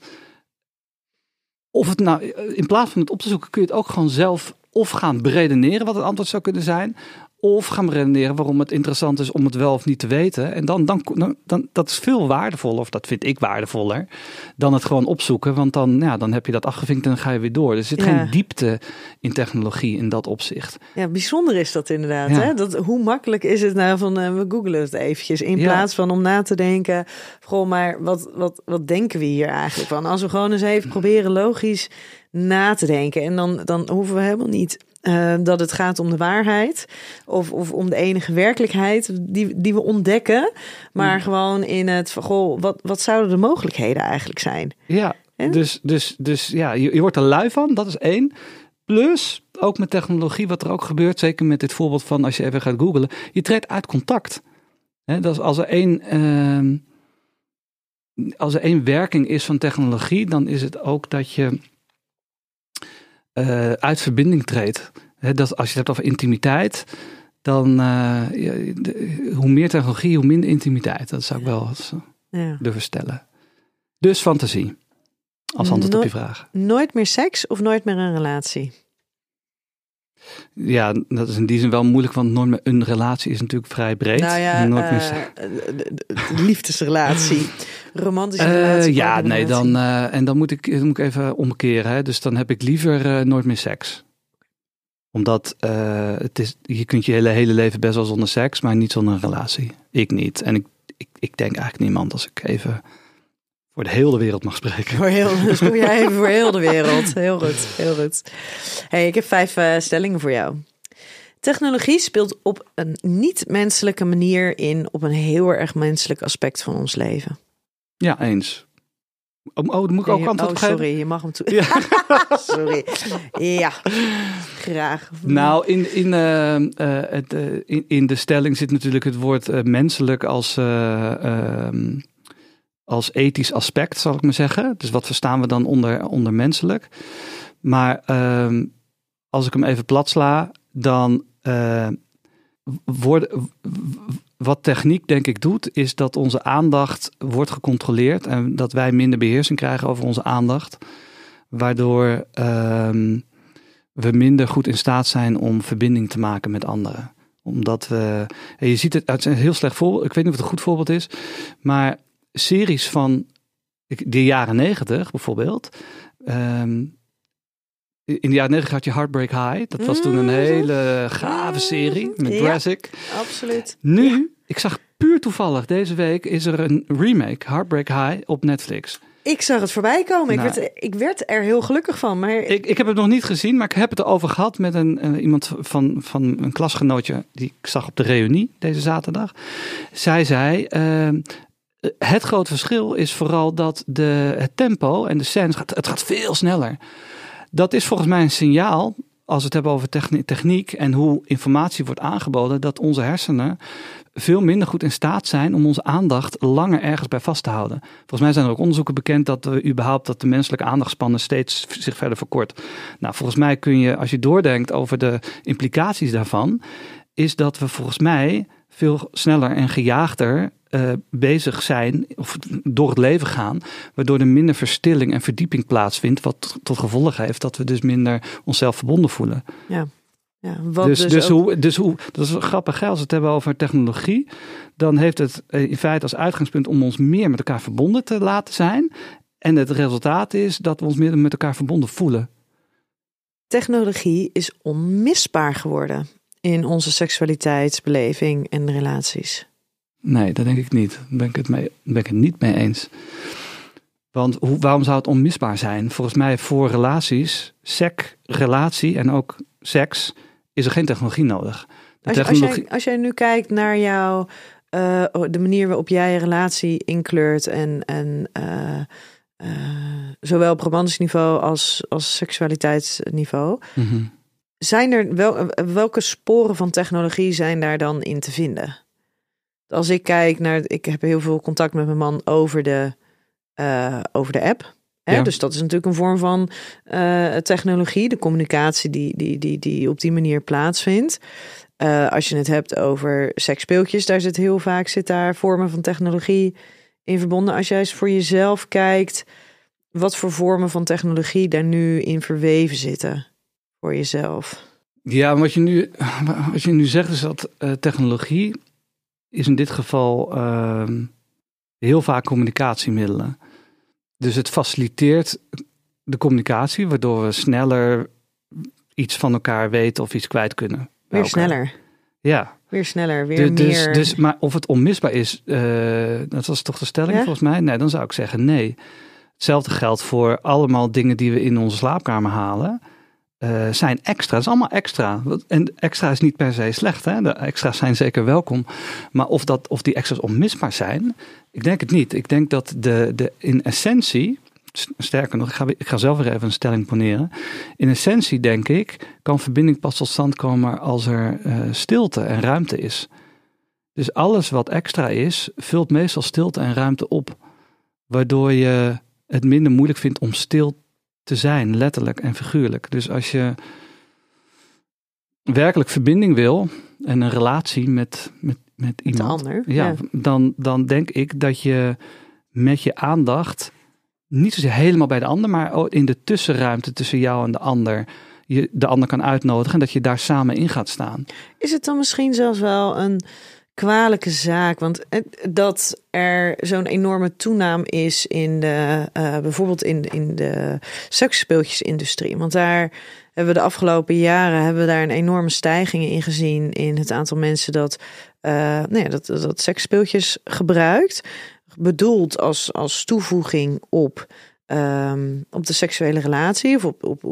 Of het nou, in plaats van het op te zoeken, kun je het ook gewoon zelf of gaan beredeneren wat het antwoord zou kunnen zijn. Of gaan beredeneren waarom het interessant is om het wel of niet te weten. En dan, dan, dan, dan dat is veel waardevoller, of dat vind ik waardevoller, dan het gewoon opzoeken. Want dan, ja, dan heb je dat afgevinkt en dan ga je weer door. Er zit Ja. geen diepte in technologie in dat opzicht. Ja, bijzonder is dat inderdaad. Ja. Hè? Dat, hoe makkelijk is het nou van eh, we googelen het eventjes. In Ja. plaats van om na te denken. Goh, maar wat, wat, wat denken we hier eigenlijk van? Als we gewoon eens even proberen logisch na te denken. En dan, dan hoeven we helemaal niet eh, dat het gaat om de waarheid. Of, of om de enige werkelijkheid die, die we ontdekken. Maar Mm. gewoon in het van, goh, wat, wat zouden de mogelijkheden eigenlijk zijn? Ja, dus, dus, dus ja, je, je wordt er lui van, dat is één. Plus, ook met technologie, wat er ook gebeurt, zeker met dit voorbeeld van als je even gaat googlen, je treedt uit contact. Dat is als er één, ehm, als er één werking is van technologie, dan is het ook dat je eh, uit verbinding treedt. Dat als je het hebt over intimiteit, dan eh, de- hoe meer technologie, hoe minder intimiteit. Dat zou ik wel eens Ja. durven stellen. Dus fantasie. Als antwoord op je vraag. Nooit meer seks of nooit meer een relatie? Ja, dat is in die zin wel moeilijk, want nooit meer een relatie is natuurlijk vrij breed. Nou ja, nooit meer eh, liefdesrelatie, romantische Eh, relatie. ja, nee, dan, eh, en dan moet ik, dan moet ik even omkeren. Hè. Dus dan heb ik liever nooit meer seks. Omdat het is, je kunt je hele, hele leven best wel zonder seks, maar niet zonder een relatie. Ik niet. En ik, ik, ik denk eigenlijk niemand als ik even voor de hele wereld mag spreken. Voor heel, dus doe jij even voor heel de wereld. Heel goed, heel goed. Hey, ik heb vijf eh, stellingen voor jou. Technologie speelt op een niet-menselijke manier in op een heel erg menselijk aspect van ons leven. Ja, eens. Oh, oh moet ik ook antwoord oh, geven? sorry, je mag hem toe. Ja. sorry. Ja, graag. Nou, in, in, eh, het, in, in de stelling zit natuurlijk het woord menselijk als, eh, ehm, als ethisch aspect, zal ik maar zeggen. Dus wat verstaan we dan onder, onder menselijk? Maar ehm, als ik hem even plat sla, dan eh, worden, wat techniek denk ik doet, is dat onze aandacht wordt gecontroleerd en dat wij minder beheersing krijgen over onze aandacht. Waardoor ehm, we minder goed in staat zijn om verbinding te maken met anderen. Omdat we, je ziet het, het is een heel slecht voorbeeld, ik weet niet of het een goed voorbeeld is, maar series van de jaren negentig bijvoorbeeld. ehm, in de jaren negentig had je Heartbreak High. Dat was toen een Mhm. hele gave serie met Ja. Brassic. Absoluut. Nu, ik zag puur toevallig, deze week is er een remake, Heartbreak High, op Netflix. Ik zag het voorbij komen. Nou. ik, werd, ik werd er heel gelukkig van. Maar Ik, ik heb het nog niet gezien, maar ik heb het erover gehad met een, eh, iemand van, van een klasgenootje die ik zag op de reunie deze zaterdag. Zij zei, eh, het grote verschil is vooral dat de, het tempo en de scènes, gaat, het gaat veel sneller. Dat is volgens mij een signaal, als we het hebben over techni- techniek en hoe informatie wordt aangeboden, dat onze hersenen veel minder goed in staat zijn om onze aandacht langer ergens bij vast te houden. Volgens mij zijn er ook onderzoeken bekend dat we überhaupt dat de menselijke aandachtspannen steeds zich verder verkort. Nou, volgens mij kun je, als je doordenkt over de implicaties daarvan, is dat we volgens mij veel sneller en gejaagder eh, bezig zijn of door het leven gaan, waardoor er minder verstilling en verdieping plaatsvindt, wat tot gevolg heeft dat we dus minder onszelf verbonden voelen. ja, wat Dus, dus, dus, ook- hoe, dus hoe, dat is grappig, hè? als we het hebben over technologie, dan heeft het eh, in feite als uitgangspunt om ons meer met elkaar verbonden te laten zijn. En het resultaat is dat we ons meer met elkaar verbonden voelen. technologie is onmisbaar geworden in onze seksualiteitsbeleving en relaties. Nee, dat denk ik niet. Daar ben ik het, mee, ben ik het niet mee eens. Want hoe, waarom zou het onmisbaar zijn? Volgens mij voor relaties, sec, relatie en ook seks, is er geen technologie nodig. Als, als, technologie, jij, als jij nu kijkt naar jouw, eh, de manier waarop jij je relatie inkleurt en, en eh, eh, zowel op romantisch niveau als, als seksualiteitsniveau, Mhm. zijn er wel, welke sporen van technologie zijn daar dan in te vinden? Als ik kijk naar, ik heb heel veel contact met mijn man over de, eh, over de app. Hè? Ja. Dus dat is natuurlijk een vorm van eh, technologie, de communicatie die, die, die, die op die manier plaatsvindt. Eh, als je het hebt over seksspeeltjes, daar zit heel vaak zit daar vormen van technologie in verbonden. Als jij eens voor jezelf kijkt, wat voor vormen van technologie daar nu in verweven zitten voor jezelf. Ja, wat je nu, wat je nu zegt is dat technologie is in dit geval ehm, heel vaak communicatiemiddelen. Dus het faciliteert de communicatie, waardoor we sneller iets van elkaar weten of iets kwijt kunnen. Weer sneller, Ja, weer sneller, weer Du- dus, meer. dus, maar of het onmisbaar is, eh, dat was toch de stelling Ja? volgens mij? Nee, dan zou ik zeggen nee. Hetzelfde geldt voor allemaal dingen die we in onze slaapkamer halen. Eh, zijn extra. Het is allemaal extra. En extra is niet per se slecht. Hè? De extra's zijn zeker welkom. Maar of, dat, of die extra's onmisbaar zijn, ik denk het niet. Ik denk dat de, de, in essentie, sterker nog, ik ga, ik ga zelf weer even een stelling poneren. In essentie denk ik, kan verbinding pas tot stand komen als er eh, stilte en ruimte is. Dus alles wat extra is, vult meestal stilte en ruimte op. Waardoor je het minder moeilijk vindt om stil te zijn, letterlijk en figuurlijk. Dus als je werkelijk verbinding wil en een relatie met, met, met iemand, ander. ja, Dan, dan denk ik dat je met je aandacht niet zozeer helemaal bij de ander, maar ook in de tussenruimte tussen jou en de ander, je de ander kan uitnodigen en dat je daar samen in gaat staan. Is het dan misschien zelfs wel een kwalijke zaak? Want dat er zo'n enorme toename is in de, eh, bijvoorbeeld in, in de seksspeeltjesindustrie. Want daar hebben we de afgelopen jaren hebben we daar een enorme stijging in gezien in het aantal mensen dat, eh nou ja, dat, dat seksspeeltjes gebruikt. Bedoeld als, als toevoeging op, ehm, op de seksuele relatie of op, op,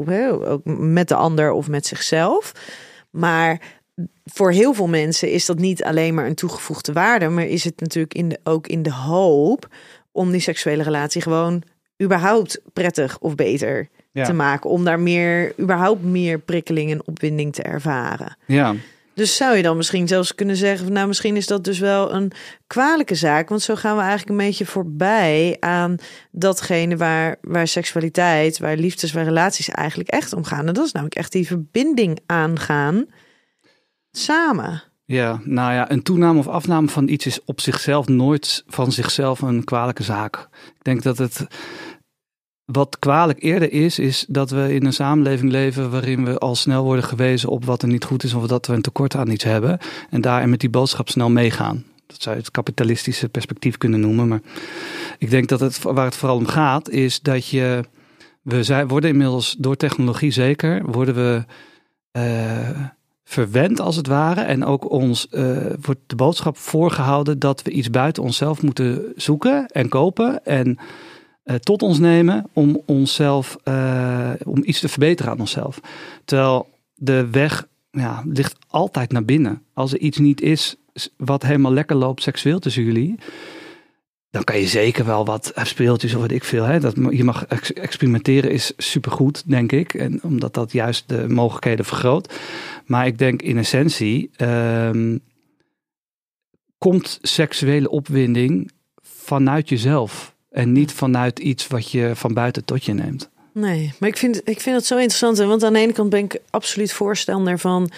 ook met de ander of met zichzelf. Maar voor heel veel mensen is dat niet alleen maar een toegevoegde waarde, maar is het natuurlijk in de, ook in de hoop om die seksuele relatie gewoon überhaupt prettig of beter te maken. Om daar meer, überhaupt meer prikkeling en opwinding te ervaren. Ja, Dus zou je dan misschien zelfs kunnen zeggen, nou misschien is dat dus wel een kwalijke zaak. Want zo gaan we eigenlijk een beetje voorbij aan datgene waar, waar seksualiteit, waar liefdes, waar relaties eigenlijk echt om gaan. En dat is namelijk echt die verbinding aangaan samen. ja, nou ja, een toename of afname van iets is op zichzelf nooit van zichzelf een kwalijke zaak. Ik denk dat het wat kwalijk eerder is, is dat we in een samenleving leven waarin we al snel worden gewezen op wat er niet goed is of dat we een tekort aan iets hebben. En daarin met die boodschap snel meegaan. Dat zou je het kapitalistische perspectief kunnen noemen. Maar ik denk dat het waar het vooral om gaat, is dat je. We zijn, worden inmiddels door technologie zeker, worden we eh, verwend als het ware. En ook ons eh, wordt de boodschap voorgehouden dat we iets buiten onszelf moeten zoeken en kopen. En eh, tot ons nemen om onszelf, uh, om iets te verbeteren aan onszelf. Terwijl de weg ja, ligt altijd naar binnen. Als er iets niet is wat helemaal lekker loopt seksueel tussen jullie, dan kan je zeker wel wat speeltjes of wat ik veel. Hè? Dat, je mag experimenteren is supergoed, denk ik. En omdat dat juist de mogelijkheden vergroot. Maar ik denk in essentie um, komt seksuele opwinding vanuit jezelf. En niet vanuit iets wat je van buiten tot je neemt. Nee, maar ik vind, ik vind het zo interessant. Want aan de ene kant ben ik absoluut voorstander van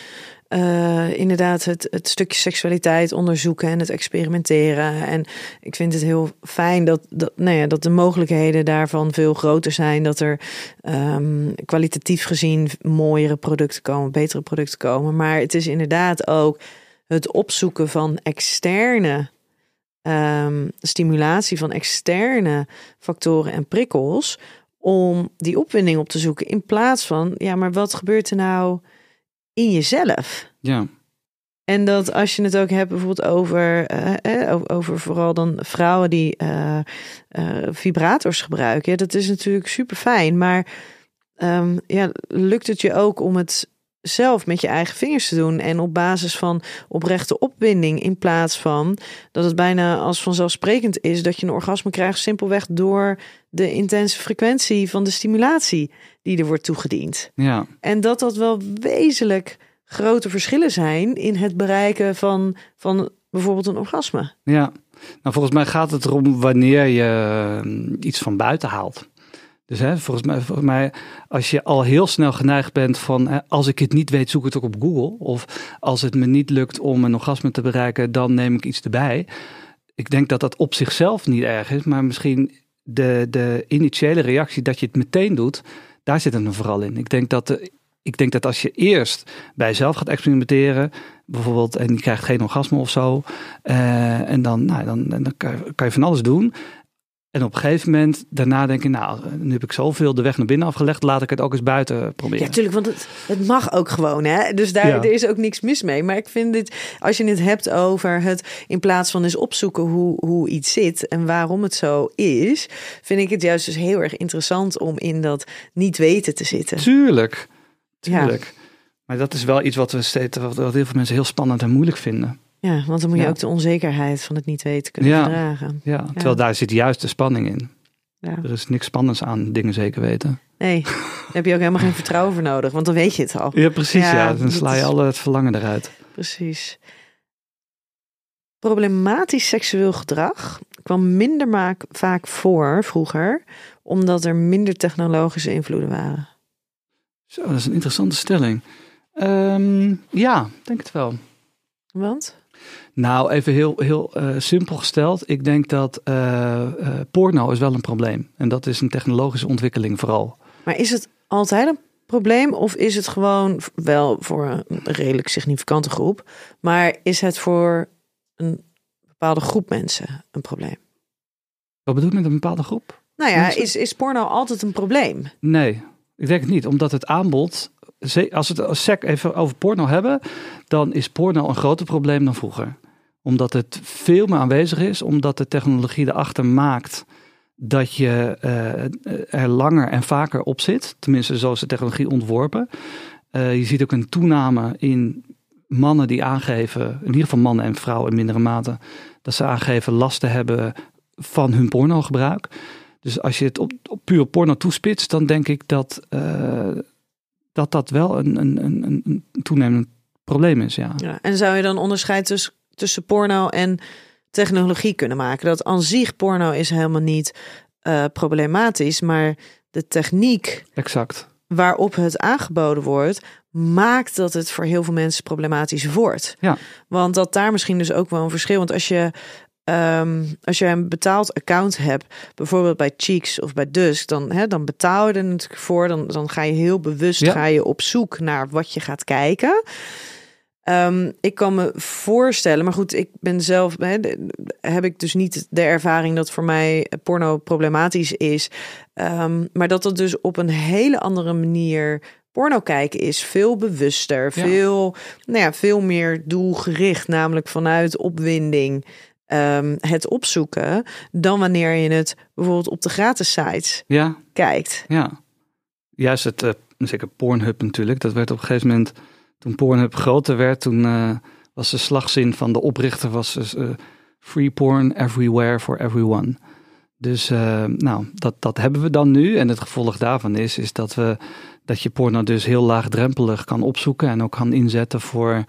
uh, inderdaad het, het stukje seksualiteit onderzoeken en het experimenteren. En ik vind het heel fijn dat, dat, nou ja, dat de mogelijkheden daarvan veel groter zijn. Dat er um, kwalitatief gezien mooiere producten komen, betere producten komen. Maar het is inderdaad ook het opzoeken van externe um, stimulatie van externe factoren en prikkels om die opwinding op te zoeken in plaats van ja, maar wat gebeurt er nou in jezelf? Ja. En dat als je het ook hebt bijvoorbeeld over, uh, over vooral dan vrouwen die uh, uh, vibrators gebruiken. dat is natuurlijk super fijn. Maar um, ja, lukt het je ook om het zelf met je eigen vingers te doen en op basis van oprechte opwinding in plaats van dat het bijna als vanzelfsprekend is dat je een orgasme krijgt simpelweg door de intense frequentie van de stimulatie die er wordt toegediend. Ja. En dat dat wel wezenlijk grote verschillen zijn in het bereiken van, van bijvoorbeeld een orgasme. Ja, nou volgens mij gaat het erom wanneer je ehm, iets van buiten haalt. Dus hè, volgens, mij, volgens mij, als je al heel snel geneigd bent van als ik het niet weet, zoek het ook op Google. Of als het me niet lukt om een orgasme te bereiken, dan neem ik iets erbij. Ik denk dat dat op zichzelf niet erg is, maar misschien de, de initiële reactie dat je het meteen doet, daar zit er vooral in. Ik denk dat, ik denk dat als je eerst bij jezelf gaat experimenteren, bijvoorbeeld, en je krijgt geen orgasme of zo, uh, en dan, nou, dan, dan kan je van alles doen. En op een gegeven moment daarna denk je, nou, nu heb ik zoveel de weg naar binnen afgelegd, laat ik het ook eens buiten proberen. Ja, tuurlijk, want het, het mag ook gewoon, hè. Dus daar er is ook niks mis mee. Maar ik vind dit, als je het hebt over het in plaats van eens opzoeken hoe, hoe iets zit en waarom het zo is, vind ik het juist dus heel erg interessant om in dat niet weten te zitten. Tuurlijk, tuurlijk. Maar dat is wel iets wat we steeds, wat heel veel mensen heel spannend en moeilijk vinden. Ja, want dan moet je ook de onzekerheid van het niet weten kunnen ja. verdragen. Ja, terwijl daar zit juist de spanning in. Ja. Er is niks spannends aan dingen zeker weten. Nee, daar heb je ook helemaal geen vertrouwen voor nodig, want dan weet je het al. Ja, precies. Ja, dan sla je alle het verlangen eruit. Precies. Problematisch seksueel gedrag kwam minder vaak voor vroeger, omdat er minder technologische invloeden waren. Zo, dat is een interessante stelling. Um, ja, denk het wel. Want? Nou, even heel, heel uh, simpel gesteld. Ik denk dat uh, uh, porno is wel een probleem. En dat is een technologische ontwikkeling vooral. Maar is het altijd een probleem? Of is het gewoon wel voor een redelijk significante groep? Maar is het voor een bepaalde groep mensen een probleem? Wat bedoel je met een bepaalde groep? Nou ja, is, is porno altijd een probleem? Nee, ik denk het niet. Omdat het aanbod als we het sec even over porno hebben, dan is porno een groter probleem dan vroeger. Omdat het veel meer aanwezig is, omdat de technologie erachter maakt dat je uh, er langer en vaker op zit. Tenminste, zo is de technologie ontworpen. Uh, je ziet ook een toename in mannen die aangeven, in ieder geval mannen en vrouwen in mindere mate, dat ze aangeven last te hebben van hun pornogebruik. Dus als je het op, puur porno toespitst, dan denk ik dat dat dat wel een, een, een, een toenemend probleem is. Ja. ja. En zou je dan onderscheid tussen, tussen porno en technologie kunnen maken? Dat aan zich porno is helemaal niet uh, problematisch, maar de techniek exact. waarop het aangeboden wordt, maakt dat het voor heel veel mensen problematisch wordt. Ja. Want dat daar misschien dus ook wel een verschil. Want als je Um, als je een betaald account hebt, bijvoorbeeld bij Cheeks of bij Dusk, dan, hè, dan betaal je er natuurlijk voor. Dan, dan ga je heel bewust ga je op zoek naar wat je gaat kijken. Um, ik kan me voorstellen, maar goed, ik ben zelf, hè, heb ik dus niet de ervaring dat voor mij porno problematisch is. Um, maar dat het dus op een hele andere manier porno kijken is veel bewuster, veel, nou ja, veel meer doelgericht, namelijk vanuit opwinding. Ehm, het opzoeken dan wanneer je het bijvoorbeeld op de gratis sites Ja, kijkt. ja. Juist het, eh, zeker Pornhub natuurlijk. Dat werd op een gegeven moment, toen Pornhub groter werd, toen eh, was de slagzin van de oprichter was dus, eh, free porn everywhere for everyone. Dus nou, dat, dat hebben we dan nu. En het gevolg daarvan is, is dat, we, dat je porno dus heel laagdrempelig kan opzoeken en ook kan inzetten voor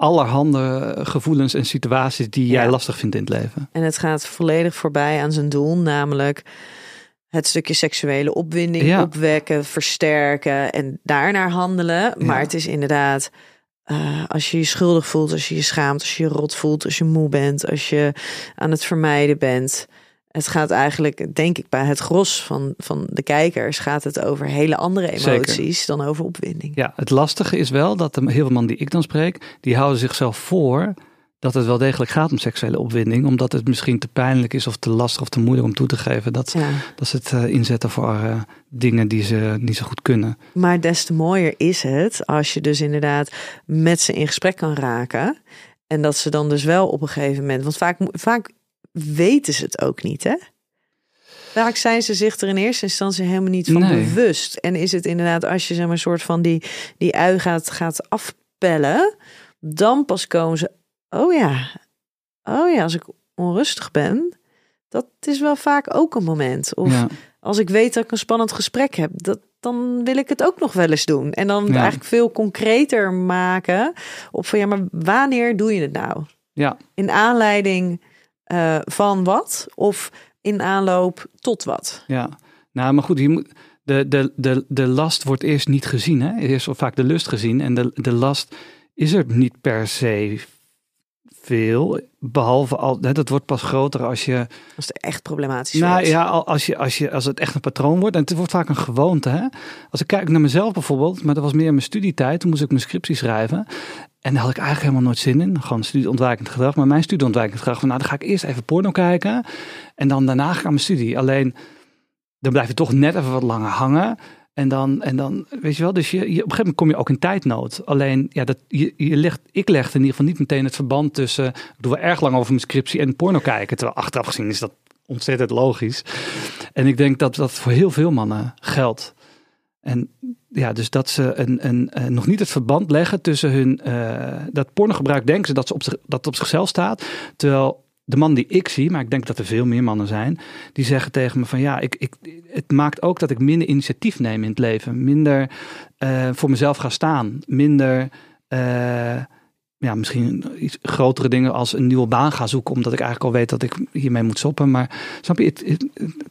allerhande gevoelens en situaties die jij Ja. lastig vindt in het leven. En het gaat volledig voorbij aan zijn doel, namelijk het stukje seksuele opwinding Ja. opwekken, versterken en daarnaar handelen. Maar Ja. het is inderdaad, eh, als je je schuldig voelt, als je je schaamt, als je je rot voelt, als je moe bent, als je aan het vermijden bent. Het gaat eigenlijk, denk ik, bij het gros van, van de kijkers gaat het over hele andere Zeker. emoties dan over opwinding. Ja, het lastige is wel dat de heel veel mannen die ik dan spreek, die houden zichzelf voor dat het wel degelijk gaat om seksuele opwinding, omdat het misschien te pijnlijk is of te lastig of te moeilijk om toe te geven dat, Ja. dat ze het eh, inzetten voor eh, dingen die ze niet zo goed kunnen. Maar des te mooier is het als je dus inderdaad met ze in gesprek kan raken. En dat ze dan dus wel op een gegeven moment. Want vaak, vaak weten ze het ook niet, hè? Vaak zijn ze zich er in eerste instantie helemaal niet van Nee. bewust. En is het inderdaad als je zeg maar een soort van die, die ui gaat, gaat afpellen. Dan pas komen ze. Oh ja. Oh ja, als ik onrustig ben. Dat is wel vaak ook een moment. Of Ja, als ik weet dat ik een spannend gesprek heb, dat, dan wil ik het ook nog wel eens doen. En dan Ja. eigenlijk veel concreter maken op van ja, maar wanneer doe je het nou? ja, In aanleiding eh, van wat? Of in aanloop tot wat? ja. Nou, maar goed, moet, de, de, de, de last wordt eerst niet gezien. Hè? Eerst vaak de lust gezien en de, de last is er niet per se veel. Behalve al, hè, dat wordt pas groter als je Als het echt problematisch Nou wordt. ja, al- als, je, als, je, als het echt een patroon wordt. En het wordt vaak een gewoonte. Hè? Als ik kijk naar mezelf bijvoorbeeld. Maar dat was meer in mijn studietijd. Toen moest ik mijn scriptie schrijven. En daar had ik eigenlijk helemaal nooit zin in. Gewoon studieontwijkend gedrag. Maar mijn studieontwijkend gedrag van... Nou, dan ga ik eerst even porno kijken. En dan daarna ga ik aan mijn studie. Alleen, dan blijf je toch net even wat langer hangen. En dan, en dan weet je wel, dus je, op een gegeven moment kom je ook in tijdnood. Alleen, ja, dat, je, je legt, ik leg in ieder geval niet meteen het verband tussen... Ik doe wel erg lang over mijn scriptie en porno kijken. Terwijl achteraf gezien is dat ontzettend logisch. En ik denk dat dat voor heel veel mannen geldt. En ja, dus dat ze een, een, eh, nog niet het verband leggen tussen hun... eh, dat pornogebruik denken ze dat, ze op zich, dat op zichzelf staat. Terwijl de man die ik zie, maar ik denk dat er veel meer mannen zijn... die zeggen tegen me van ja, ik, ik, het maakt ook dat ik minder initiatief neem in het leven. Minder eh, voor mezelf ga staan. Minder... eh, ja, misschien iets grotere dingen als een nieuwe baan ga zoeken, omdat ik eigenlijk al weet dat ik hiermee moet stoppen. Maar snap je, het, het,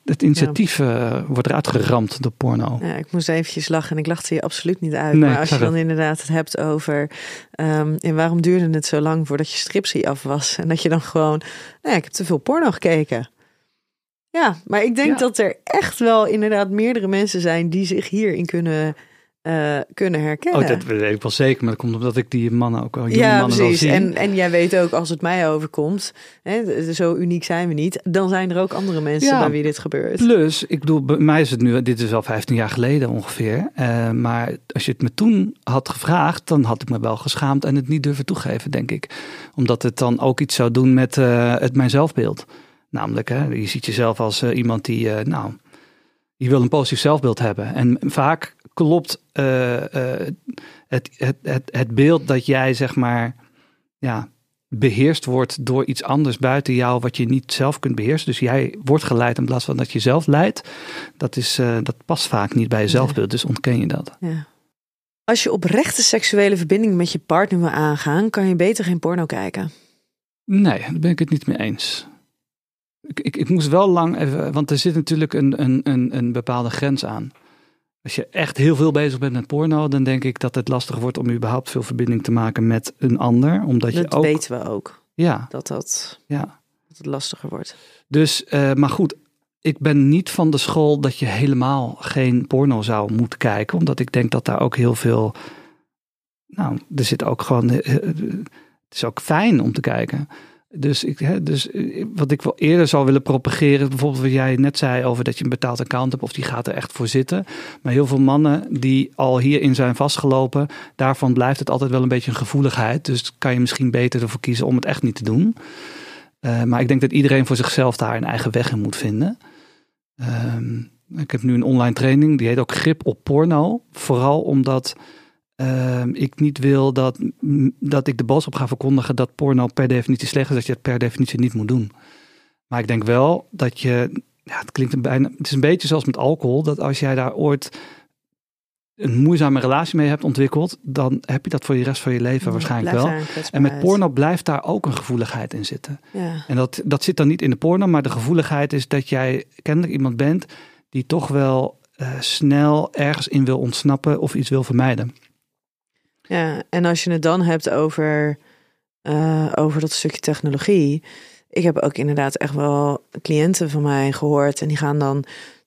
het initiatief eh, wordt eruit geramd door porno. Ja, ik moest eventjes lachen en ik lachte je absoluut niet uit. Nee, maar als je dan inderdaad het hebt over... ehm, en waarom duurde het zo lang voordat je stripsie af was? En dat je dan gewoon... Nou ja, ik heb te veel porno gekeken. Ja, maar ik denk Ja. dat er echt wel inderdaad meerdere mensen zijn... die zich hierin kunnen, eh, kunnen herkennen. Oh, dat weet ik wel zeker, maar dat komt omdat ik die mannen ook wel, jonge ja, mannen precies. En, en jij weet ook, als het mij overkomt... Hè, zo uniek zijn we niet... dan zijn er ook andere mensen Ja. bij wie dit gebeurt. Plus, ik bedoel, bij mij is het nu, dit is al 15 jaar geleden ongeveer. eh, maar als je het me toen had gevraagd, dan had ik me wel geschaamd en het niet durven toegeven, denk ik. Omdat het dan ook iets zou doen met eh, het mijn zelfbeeld. Namelijk, hè, je ziet jezelf als iemand die, nou, je wil een positief zelfbeeld hebben. En vaak klopt eh, het, het, het, het beeld dat jij, zeg maar, ja, beheerst wordt door iets anders buiten jou wat je niet zelf kunt beheersen. Dus jij wordt geleid in plaats van dat je zelf leidt. Dat, is, eh, dat past vaak niet bij je zelfbeeld, dus ontken je dat. Ja. Als je oprechte seksuele verbinding met je partner wil aangaan, kan je beter geen porno kijken. Nee, daar ben ik het niet mee eens. Ik, ik, ik moest wel lang even, want er zit natuurlijk een, een, een, een bepaalde grens aan. Als je echt heel veel bezig bent met porno, dan denk ik dat het lastig wordt om überhaupt veel verbinding te maken met een ander. Omdat Dat je ook. weten we ook, Ja, dat, dat, ja. dat het lastiger wordt. Dus, eh, maar goed, ik ben niet van de school dat je helemaal geen porno zou moeten kijken. Omdat ik denk dat daar ook heel veel. Nou, er zit ook gewoon. eh, eh, Het is ook fijn om te kijken. Dus, ik, dus eh, wat ik wel eerder zou willen propageren, bijvoorbeeld wat jij net zei over dat je een betaald account hebt of die gaat er echt voor zitten. Maar heel veel mannen die al hierin zijn vastgelopen, daarvan blijft het altijd wel een beetje een gevoeligheid. Dus kan je misschien beter ervoor kiezen om het echt niet te doen. Uh, maar ik denk dat iedereen voor zichzelf daar een eigen weg in moet vinden. Um, ik heb nu een online training, die heet ook Grip op Porno. Vooral omdat uh, ik niet wil dat, dat ik de boodschap ga verkondigen dat porno per definitie slecht is, dat je het per definitie niet moet doen. Maar ik denk wel dat je, ja, het klinkt een bijna, het is een beetje zoals met alcohol, dat als jij daar ooit een moeizame relatie mee hebt ontwikkeld, dan heb je dat voor je rest van je leven waarschijnlijk wel. En met porno blijft daar ook een gevoeligheid in zitten. Ja. En dat, dat zit dan niet in de porno, maar de gevoeligheid is dat jij kennelijk iemand bent die toch wel uh, snel ergens in wil ontsnappen of iets wil vermijden. Ja, en als je het dan hebt over, uh, over dat stukje technologie. Ik heb ook inderdaad echt wel cliënten van mij gehoord. En die gaan dan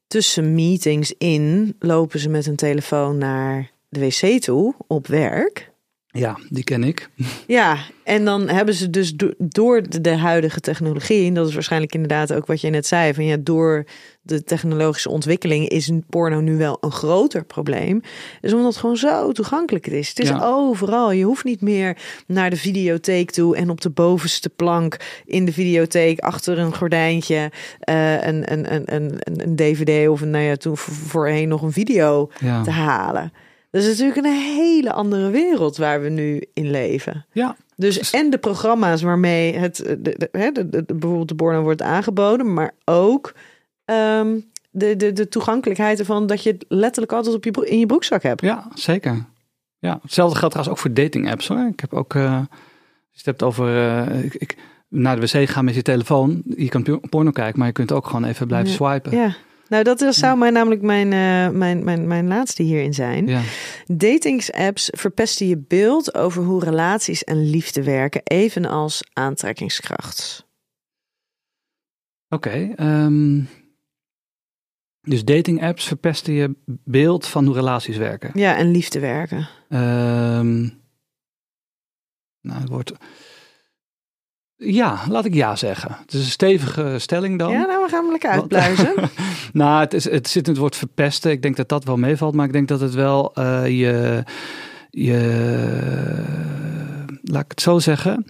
tussen meetings in, lopen ze met een telefoon naar de wc toe op werk. Ja, die ken ik. Ja, en dan hebben ze dus door de huidige technologie, en dat is waarschijnlijk inderdaad ook wat je net zei, van ja, door de technologische ontwikkeling is porno nu wel een groter probleem. Is omdat het gewoon zo toegankelijk is. Het is overal. Je hoeft niet meer naar de videotheek toe en op de bovenste plank in de videotheek achter een gordijntje uh, een, een, een, een, een DVD of een, nou ja, toen voorheen nog een video te halen. Dat is natuurlijk een hele andere wereld waar we nu in leven. Ja. Dus en de programma's waarmee het de, de, de, bijvoorbeeld de porno wordt aangeboden, maar ook ehm, de, de, de toegankelijkheid ervan dat je het letterlijk altijd op je, in je broekzak hebt. Ja, zeker. Ja, hetzelfde geldt trouwens ook voor dating apps hoor. Ik heb ook, uh, je hebt over, uh, ik, ik, naar de wc gaan met je telefoon. Je kan porno kijken, maar je kunt ook gewoon even blijven swipen. Ja. Nou, dat zou mij namelijk mijn, uh, mijn, mijn, mijn laatste hierin zijn. Ja. Datingsapps verpesten je beeld over hoe relaties en liefde werken, evenals aantrekkingskracht. Oké, okay, um, ehm, dus datingapps verpesten je beeld van hoe relaties werken. Ja, en liefde werken. Um, nou, het wordt ja, laat ik ja zeggen. Het is een stevige stelling dan. Ja, nou, we gaan hem lekker uitpluizen. nou, het, is, het zit in het woord verpesten. Ik denk dat dat wel meevalt, maar ik denk dat het wel uh, je, je, laat ik het zo zeggen.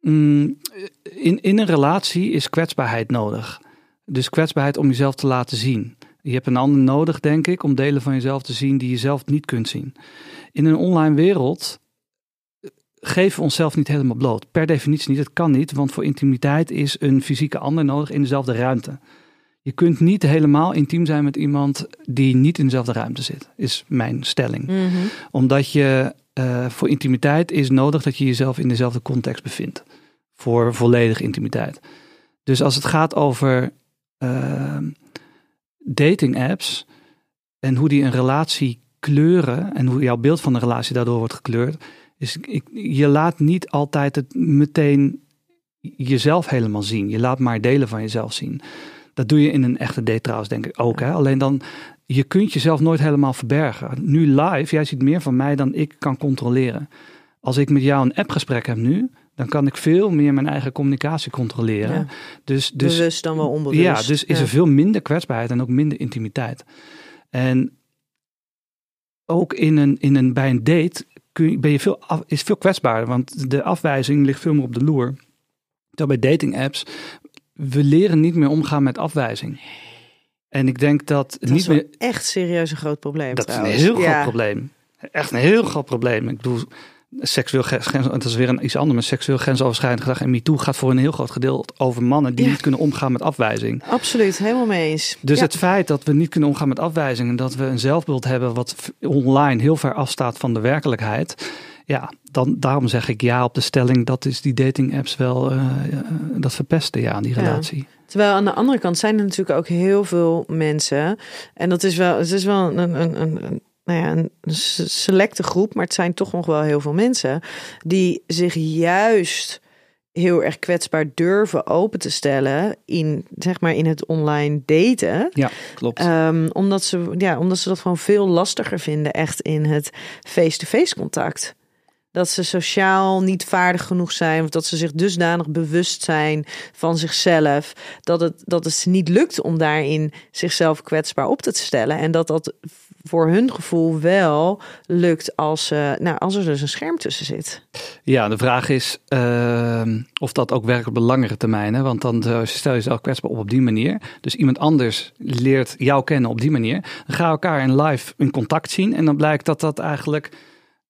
Mm, in, in een relatie is kwetsbaarheid nodig. Dus kwetsbaarheid om jezelf te laten zien. Je hebt een ander nodig, denk ik, om delen van jezelf te zien die je zelf niet kunt zien. In een online wereld geven we onszelf niet helemaal bloot. Per definitie niet. Het kan niet, want voor intimiteit is een fysieke ander nodig in dezelfde ruimte. Je kunt niet helemaal intiem zijn met iemand die niet in dezelfde ruimte zit, is mijn stelling. Mhm. Omdat je uh, voor intimiteit is nodig dat je jezelf in dezelfde context bevindt. Voor volledige intimiteit. Dus als het gaat over uh, dating apps en hoe die een relatie kleuren en hoe jouw beeld van de relatie daardoor wordt gekleurd, dus ik, je laat niet altijd het meteen jezelf helemaal zien. Je laat maar delen van jezelf zien. Dat doe je in een echte date trouwens, denk ik ook. Hè? Alleen dan, je kunt jezelf nooit helemaal verbergen. Nu live, jij ziet meer van mij dan ik kan controleren. Als ik met jou een appgesprek heb nu, dan kan ik veel meer mijn eigen communicatie controleren. Dus, dus, Bewust dan wel onbewust. Ja, dus is er veel minder kwetsbaarheid en ook minder intimiteit. En ook in een, in een, bij een date kun ben je veel is veel kwetsbaarder, want de afwijzing ligt veel meer op de loer. Terwijl bij dating apps, we leren niet meer omgaan met afwijzing. En ik denk dat, dat niet meer. Echt serieus een groot probleem. Dat is een heel groot probleem. Echt een heel groot probleem. Ik bedoel, seksueel grens, dat is weer een iets anders, maar seksueel grensoverschrijdend gedrag en MeToo gaat voor een heel groot gedeelte over mannen die niet kunnen omgaan met afwijzing. Absoluut, helemaal mee eens. Dus het feit dat we niet kunnen omgaan met afwijzing en dat we een zelfbeeld hebben wat online heel ver afstaat van de werkelijkheid. Ja, dan, daarom zeg ik ja op de stelling dat is die dating apps wel, uh, dat verpesten ja, die relatie. Terwijl aan de andere kant zijn er natuurlijk ook heel veel mensen. En dat is wel, het is wel een, een, een, nou ja, een selecte groep, maar het zijn toch nog wel heel veel mensen die zich juist heel erg kwetsbaar durven open te stellen in, zeg maar, in het online daten. Ja, klopt. Um, omdat, ze, ja, omdat ze dat gewoon veel lastiger vinden, echt in het face-to-face contact. dat ze sociaal niet vaardig genoeg zijn, of dat ze zich dusdanig bewust zijn van zichzelf, dat het, dat het niet lukt om daarin zichzelf kwetsbaar op te stellen. En dat dat voor hun gevoel wel lukt als, uh, nou, als er dus een scherm tussen zit. Ja, de vraag is uh, of dat ook werkt op de langere termijn. Hè? Want dan stel je jezelf kwetsbaar op op die manier. Dus iemand anders leert jou kennen op die manier. Dan ga elkaar in live in contact zien. En dan blijkt dat dat eigenlijk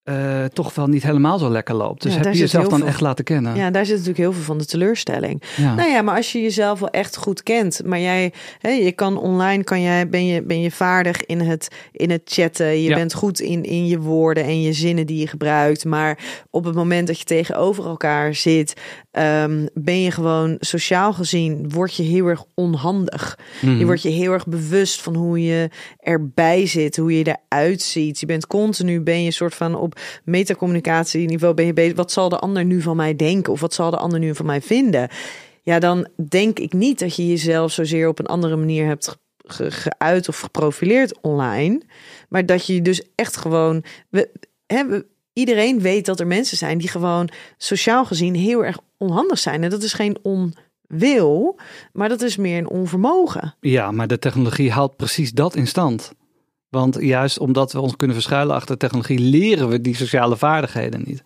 uh, toch wel niet helemaal zo lekker loopt. Dus heb je jezelf dan echt laten kennen? Ja, daar zit natuurlijk heel veel van de teleurstelling. Ja. Nou ja, maar als je jezelf wel echt goed kent, maar jij, hè, je kan online, kan jij, ben, je, ben je vaardig in het, in het chatten. Je bent goed in, in je woorden en je zinnen die je gebruikt. Maar op het moment dat je tegenover elkaar zit, um, ben je gewoon sociaal gezien, word je heel erg onhandig. Je mhm. wordt je heel erg bewust van hoe je erbij zit, hoe je eruit ziet. Je bent continu, ben je soort van op metacommunicatieniveau ben je bezig. Wat zal de ander nu van mij denken? Of wat zal de ander nu van mij vinden? Ja, dan denk ik niet dat je jezelf zozeer op een andere manier hebt geuit of geprofileerd online. Maar dat je dus echt gewoon. We, hè, iedereen weet dat er mensen zijn die gewoon sociaal gezien heel erg onhandig zijn. En dat is geen onwil, maar dat is meer een onvermogen. Ja, maar de technologie haalt precies dat in stand. Want juist omdat we ons kunnen verschuilen achter technologie, leren we die sociale vaardigheden niet.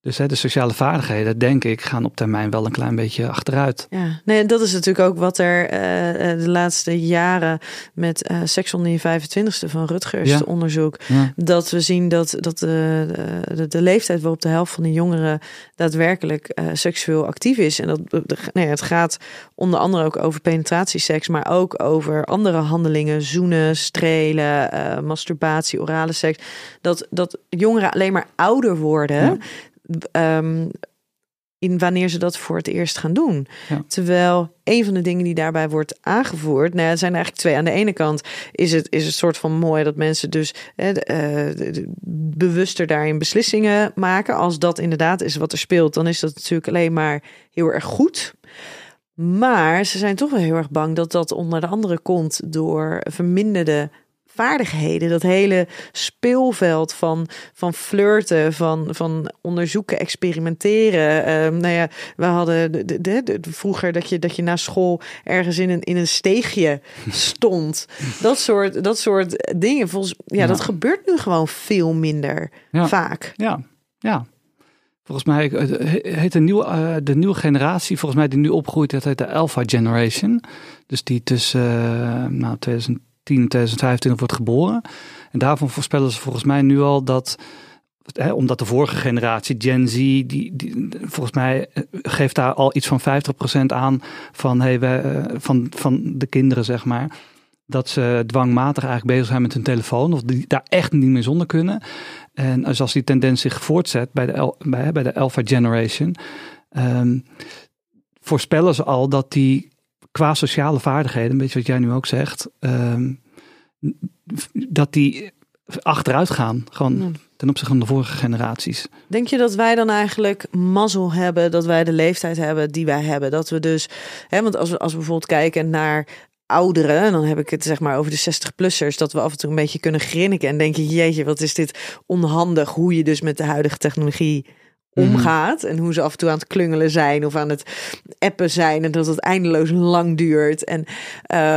Dus hè, de sociale vaardigheden, denk ik, gaan op termijn wel een klein beetje achteruit. Ja, nee, dat is natuurlijk ook wat er uh, de laatste jaren met uh, Seks onder je 25ste van Rutgers ja. onderzoek. Dat we zien dat, dat de, de, de, leeftijd waarop de helft van de jongeren daadwerkelijk uh, seksueel actief is. En dat nee, het gaat onder andere ook over penetratieseks, maar ook over andere handelingen, zoenen, strelen, masturbatie, orale seks. Dat, dat jongeren alleen maar ouder worden. Ja um, in wanneer ze dat voor het eerst gaan doen. Terwijl een van de dingen die daarbij wordt aangevoerd, nou, er zijn eigenlijk twee. Aan de ene kant is het, is het soort van mooi dat mensen dus uh, bewuster daarin beslissingen maken. Als dat inderdaad is wat er speelt, dan is dat natuurlijk alleen maar heel erg goed. Maar ze zijn toch wel heel erg bang dat dat onder de andere komt door verminderde vaardigheden, dat hele speelveld van, van flirten, van, van onderzoeken, experimenteren. Uh, nou ja, we hadden de, de, de, vroeger dat je, dat je na school ergens in een, in een steegje stond. dat, soort, dat soort dingen. Volgens, ja, dat gebeurt nu gewoon veel minder vaak. Ja, ja. Volgens mij heet de nieuwe, uh, de nieuwe generatie, volgens mij die nu opgroeit, dat heet de Alpha Generation. Dus die tussen uh, nou, 2000 2025 wordt geboren. En daarvan voorspellen ze volgens mij nu al dat omdat de vorige generatie, Gen Z, die, die, volgens mij eh, geeft daar al iets van 50% aan van, hey, we, eh, van, van de kinderen, zeg maar. Dat ze dwangmatig eigenlijk bezig zijn met hun telefoon. Of die daar echt niet meer zonder kunnen. En als die tendens zich voortzet bij de, bij, bij de Alpha Generation. Um, voorspellen ze al dat die qua sociale vaardigheden, een beetje wat jij nu ook zegt, ehm, dat die achteruit gaan. Gewoon ten opzichte van de vorige generaties. Denk je dat wij dan eigenlijk mazzel hebben dat wij de leeftijd hebben die wij hebben? Dat we dus, hè, want als we, als we bijvoorbeeld kijken naar ouderen, en dan heb ik het zeg maar over de 60-plussers, dat we af en toe een beetje kunnen grinniken en denken, jeetje, wat is dit onhandig, hoe je dus met de huidige technologie. Omgaat. En hoe ze af en toe aan het klungelen zijn of aan het appen zijn. En dat het eindeloos lang duurt. En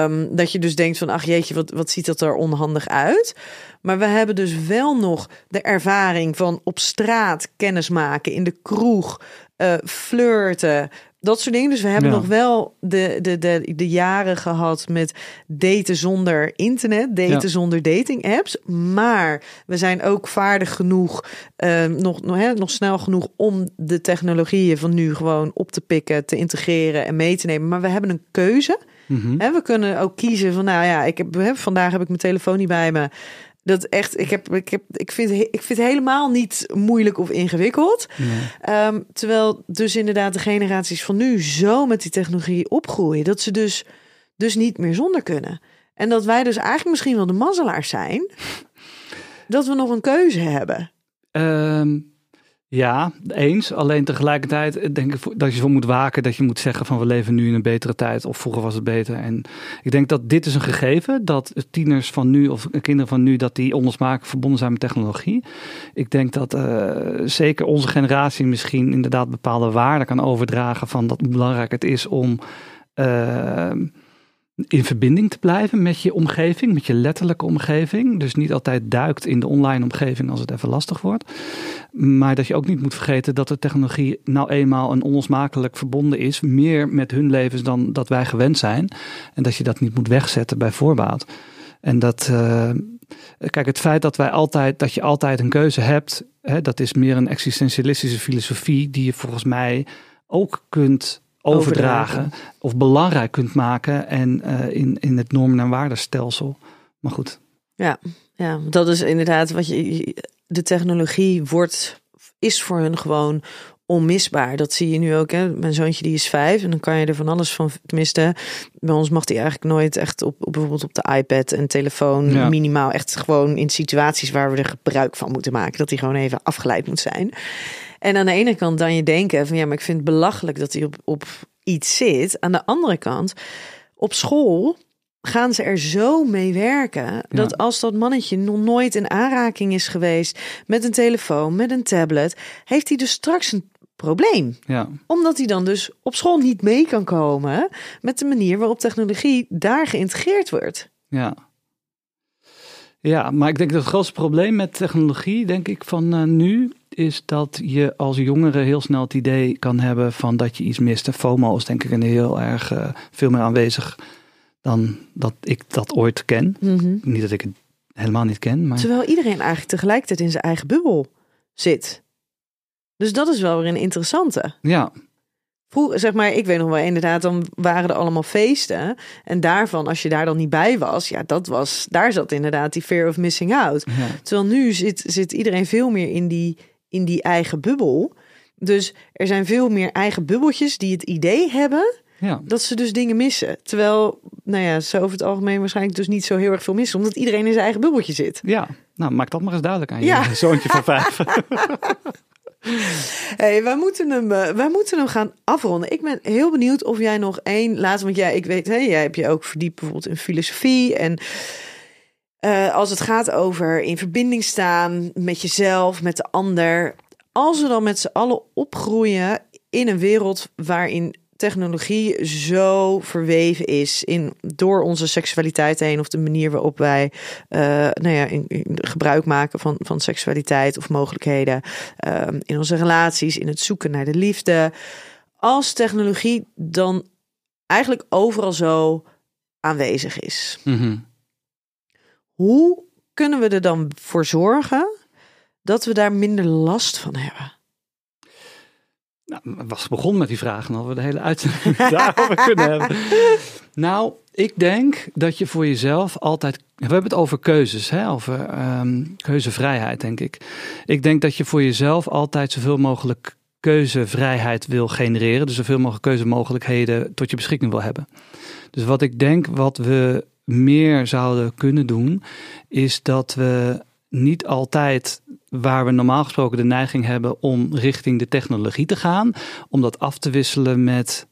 um, dat je dus denkt van, ach jeetje, wat, wat ziet dat er onhandig uit. Maar we hebben dus wel nog de ervaring van op straat kennis maken, in de kroeg, uh, flirten, dat soort dingen. Dus we hebben nog wel de, de, de, de jaren gehad met daten zonder internet, daten zonder dating apps. Maar we zijn ook vaardig genoeg, uh, nog, nog, hè, nog snel genoeg om de technologieën van nu gewoon op te pikken, te integreren en mee te nemen. Maar we hebben een keuze. Mm We kunnen ook kiezen van, nou ja, ik heb, vandaag heb ik mijn telefoon niet bij me. Dat echt, ik, heb, ik, heb, ik, vind, ik vind het helemaal niet moeilijk of ingewikkeld. Ehm, terwijl dus inderdaad de generaties van nu zo met die technologie opgroeien, dat ze dus, dus niet meer zonder kunnen. En dat wij dus eigenlijk misschien wel de mazzelaars zijn, dat we nog een keuze hebben. Um, Ja, eens. Alleen tegelijkertijd denk ik dat je voor moet waken dat je moet zeggen van we leven nu in een betere tijd of vroeger was het beter. En ik denk dat dit is een gegeven dat tieners van nu of kinderen van nu dat die onlosmakelijk verbonden zijn met technologie. Ik denk dat uh, zeker onze generatie misschien inderdaad bepaalde waarden kan overdragen van dat hoe belangrijk het is om uh, in verbinding te blijven met je omgeving, met je letterlijke omgeving. Dus niet altijd duikt in de online omgeving als het even lastig wordt. Maar dat je ook niet moet vergeten dat de technologie nou eenmaal een onlosmakelijk verbonden is, meer met hun levens dan dat wij gewend zijn. En dat je dat niet moet wegzetten bij voorbaat. En dat, uh, kijk, het feit dat wij altijd, dat je altijd een keuze hebt, hè, dat is meer een existentialistische filosofie die je volgens mij ook kunt overdragen, of belangrijk kunt maken en uh, in, in het normen- en waardestelsel. Maar goed. Ja, ja, dat is inderdaad wat je. De technologie wordt, is voor hun gewoon onmisbaar. Dat zie je nu ook. Hè? Mijn zoontje die is vijf en dan kan je er van alles van. Tenminste, bij ons mag hij eigenlijk nooit echt op, op bijvoorbeeld op de iPad en telefoon ja. minimaal echt gewoon in situaties waar we er gebruik van moeten maken. Dat hij gewoon even afgeleid moet zijn. En aan de ene kant dan je denken van ja, maar ik vind het belachelijk dat hij op, op iets zit. Aan de andere kant, op school gaan ze er zo mee werken dat als dat mannetje nog nooit in aanraking is geweest met een telefoon, met een tablet, heeft hij dus straks een probleem. Ja. Omdat hij dan dus op school niet mee kan komen met de manier waarop technologie daar geïntegreerd wordt. Ja. Ja, maar ik denk dat het grootste probleem met technologie, denk ik, van uh, nu is dat je als jongere heel snel het idee kan hebben van dat je iets mist. En FOMO is denk ik een heel erg uh, veel meer aanwezig dan dat ik dat ooit ken. Mm -hmm. Niet dat ik het helemaal niet ken. Maar... Terwijl iedereen eigenlijk tegelijkertijd in zijn eigen bubbel zit. Dus dat is wel weer een interessante. Ja. Vroeger, zeg maar, ik weet nog wel inderdaad, dan waren er allemaal feesten. En daarvan, als je daar dan niet bij was, ja, dat was, daar zat inderdaad die fear of missing out. Ja. Terwijl nu zit, zit iedereen veel meer in die, in die eigen bubbel. Dus er zijn veel meer eigen bubbeltjes die het idee hebben ja. dat ze dus dingen missen. Terwijl, nou ja, ze over het algemeen waarschijnlijk dus niet zo heel erg veel missen, omdat iedereen in zijn eigen bubbeltje zit. Ja, nou maak dat maar eens duidelijk aan je ja. zoontje van vijf. hey, wij moeten, hem, wij moeten hem gaan afronden. Ik ben heel benieuwd of jij nog één laatste, want jij, ik weet, jij hebt je ook verdiept bijvoorbeeld in filosofie en uh, als het gaat over in verbinding staan met jezelf, met de ander. Als we dan met z'n allen opgroeien in een wereld waarin technologie zo verweven is in door onze seksualiteit heen of de manier waarop wij uh, nou ja, in, in gebruik maken van, van seksualiteit of mogelijkheden uh, in onze relaties, in het zoeken naar de liefde. Als technologie dan eigenlijk overal zo aanwezig is. Mm -hmm. Hoe kunnen we er dan voor zorgen dat we daar minder last van hebben? Nou, was begonnen met die vragen, al we de hele uitzending daarover kunnen hebben. Nou, ik denk dat je voor jezelf altijd. We hebben het over keuzes, hè? over um, keuzevrijheid, denk ik. Ik denk dat je voor jezelf altijd zoveel mogelijk keuzevrijheid wil genereren. Dus zoveel mogelijk keuzemogelijkheden tot je beschikking wil hebben. Dus wat ik denk, wat we meer zouden kunnen doen, is dat we niet altijd waar we normaal gesproken de neiging hebben om richting de technologie te gaan, om dat af te wisselen met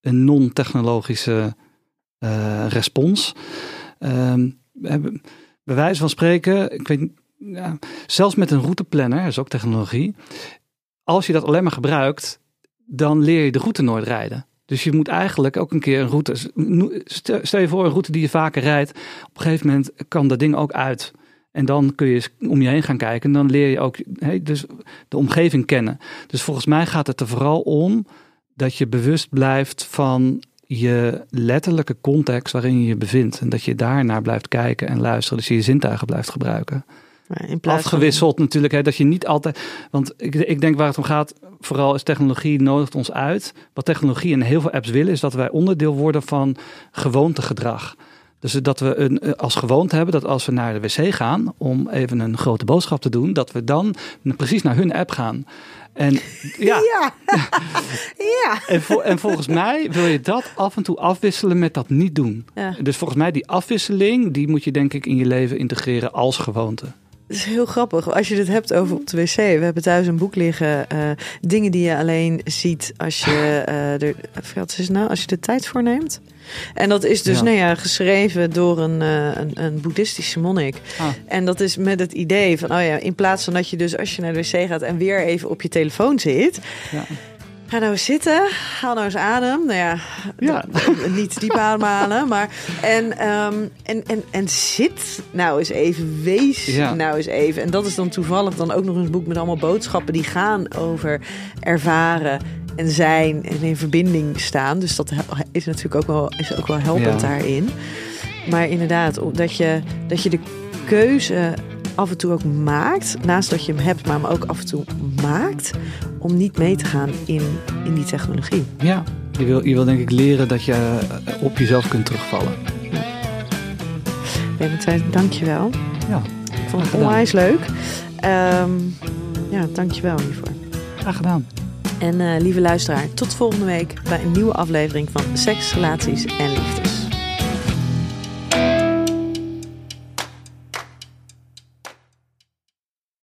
een non-technologische uh, respons. Um, bij wijze van spreken, ik weet, ja, zelfs met een routeplanner, dat is ook technologie. Als je dat alleen maar gebruikt, dan leer je de route nooit rijden. Dus je moet eigenlijk ook een keer een route. Stel je voor een route die je vaker rijdt. Op een gegeven moment kan dat ding ook uit. En dan kun je om je heen gaan kijken. En dan leer je ook hey, dus de omgeving kennen. Dus volgens mij gaat het er vooral om dat je bewust blijft van je letterlijke context waarin je je bevindt. En dat je daarnaar blijft kijken en luisteren. Dus je je zintuigen blijft gebruiken. In Afgewisseld van... natuurlijk, hè, dat je niet altijd. Want ik, ik denk waar het om gaat, vooral is technologie nodigt ons uit. Wat technologie en heel veel apps willen, is dat wij onderdeel worden van gewoontegedrag. Dus dat we een, als gewoonte hebben dat als we naar de wc gaan om even een grote boodschap te doen, dat we dan precies naar hun app gaan. En ja. ja. ja. En, vol, en, volgens mij wil je dat af en toe afwisselen met dat niet doen. Ja. Dus volgens mij die afwisseling, die moet je denk ik in je leven integreren als gewoonte. Is heel grappig. Als je het hebt over op de wc. We hebben thuis een boek liggen. eh, dingen die je alleen ziet als je, eh er, wat is het nou, als je de tijd voor neemt. En dat is dus Ja. nou ja, geschreven door een, eh, een, een boeddhistische monnik. Ah. En dat is met het idee van, oh ja, in plaats van dat je dus als je naar de wc gaat en weer even op je telefoon zit. Ja. Ga nou eens zitten, haal nou eens adem. Nou ja, Ja. niet diep ademhalen, maar en, ehm, en, en, en zit nou eens even, wees Ja. nou eens even. En dat is dan toevallig dan ook nog een boek met allemaal boodschappen die gaan over ervaren en zijn en in verbinding staan. Dus dat is natuurlijk ook wel, is ook wel helpend Ja. daarin. Maar inderdaad, dat je, dat je de keuze af en toe ook maakt, naast dat je hem hebt, maar hem ook af en toe maakt, om niet mee te gaan in, in die technologie. Ja, je wil, je wil denk ik leren dat je eh, op jezelf kunt terugvallen. Dank je wel. Ja, Ik vond het onwijs leuk. Ehm ja, dank je wel hiervoor. graag gedaan. En eh, lieve luisteraar, tot volgende week bij een nieuwe aflevering van Seks, Relaties en Liefdes.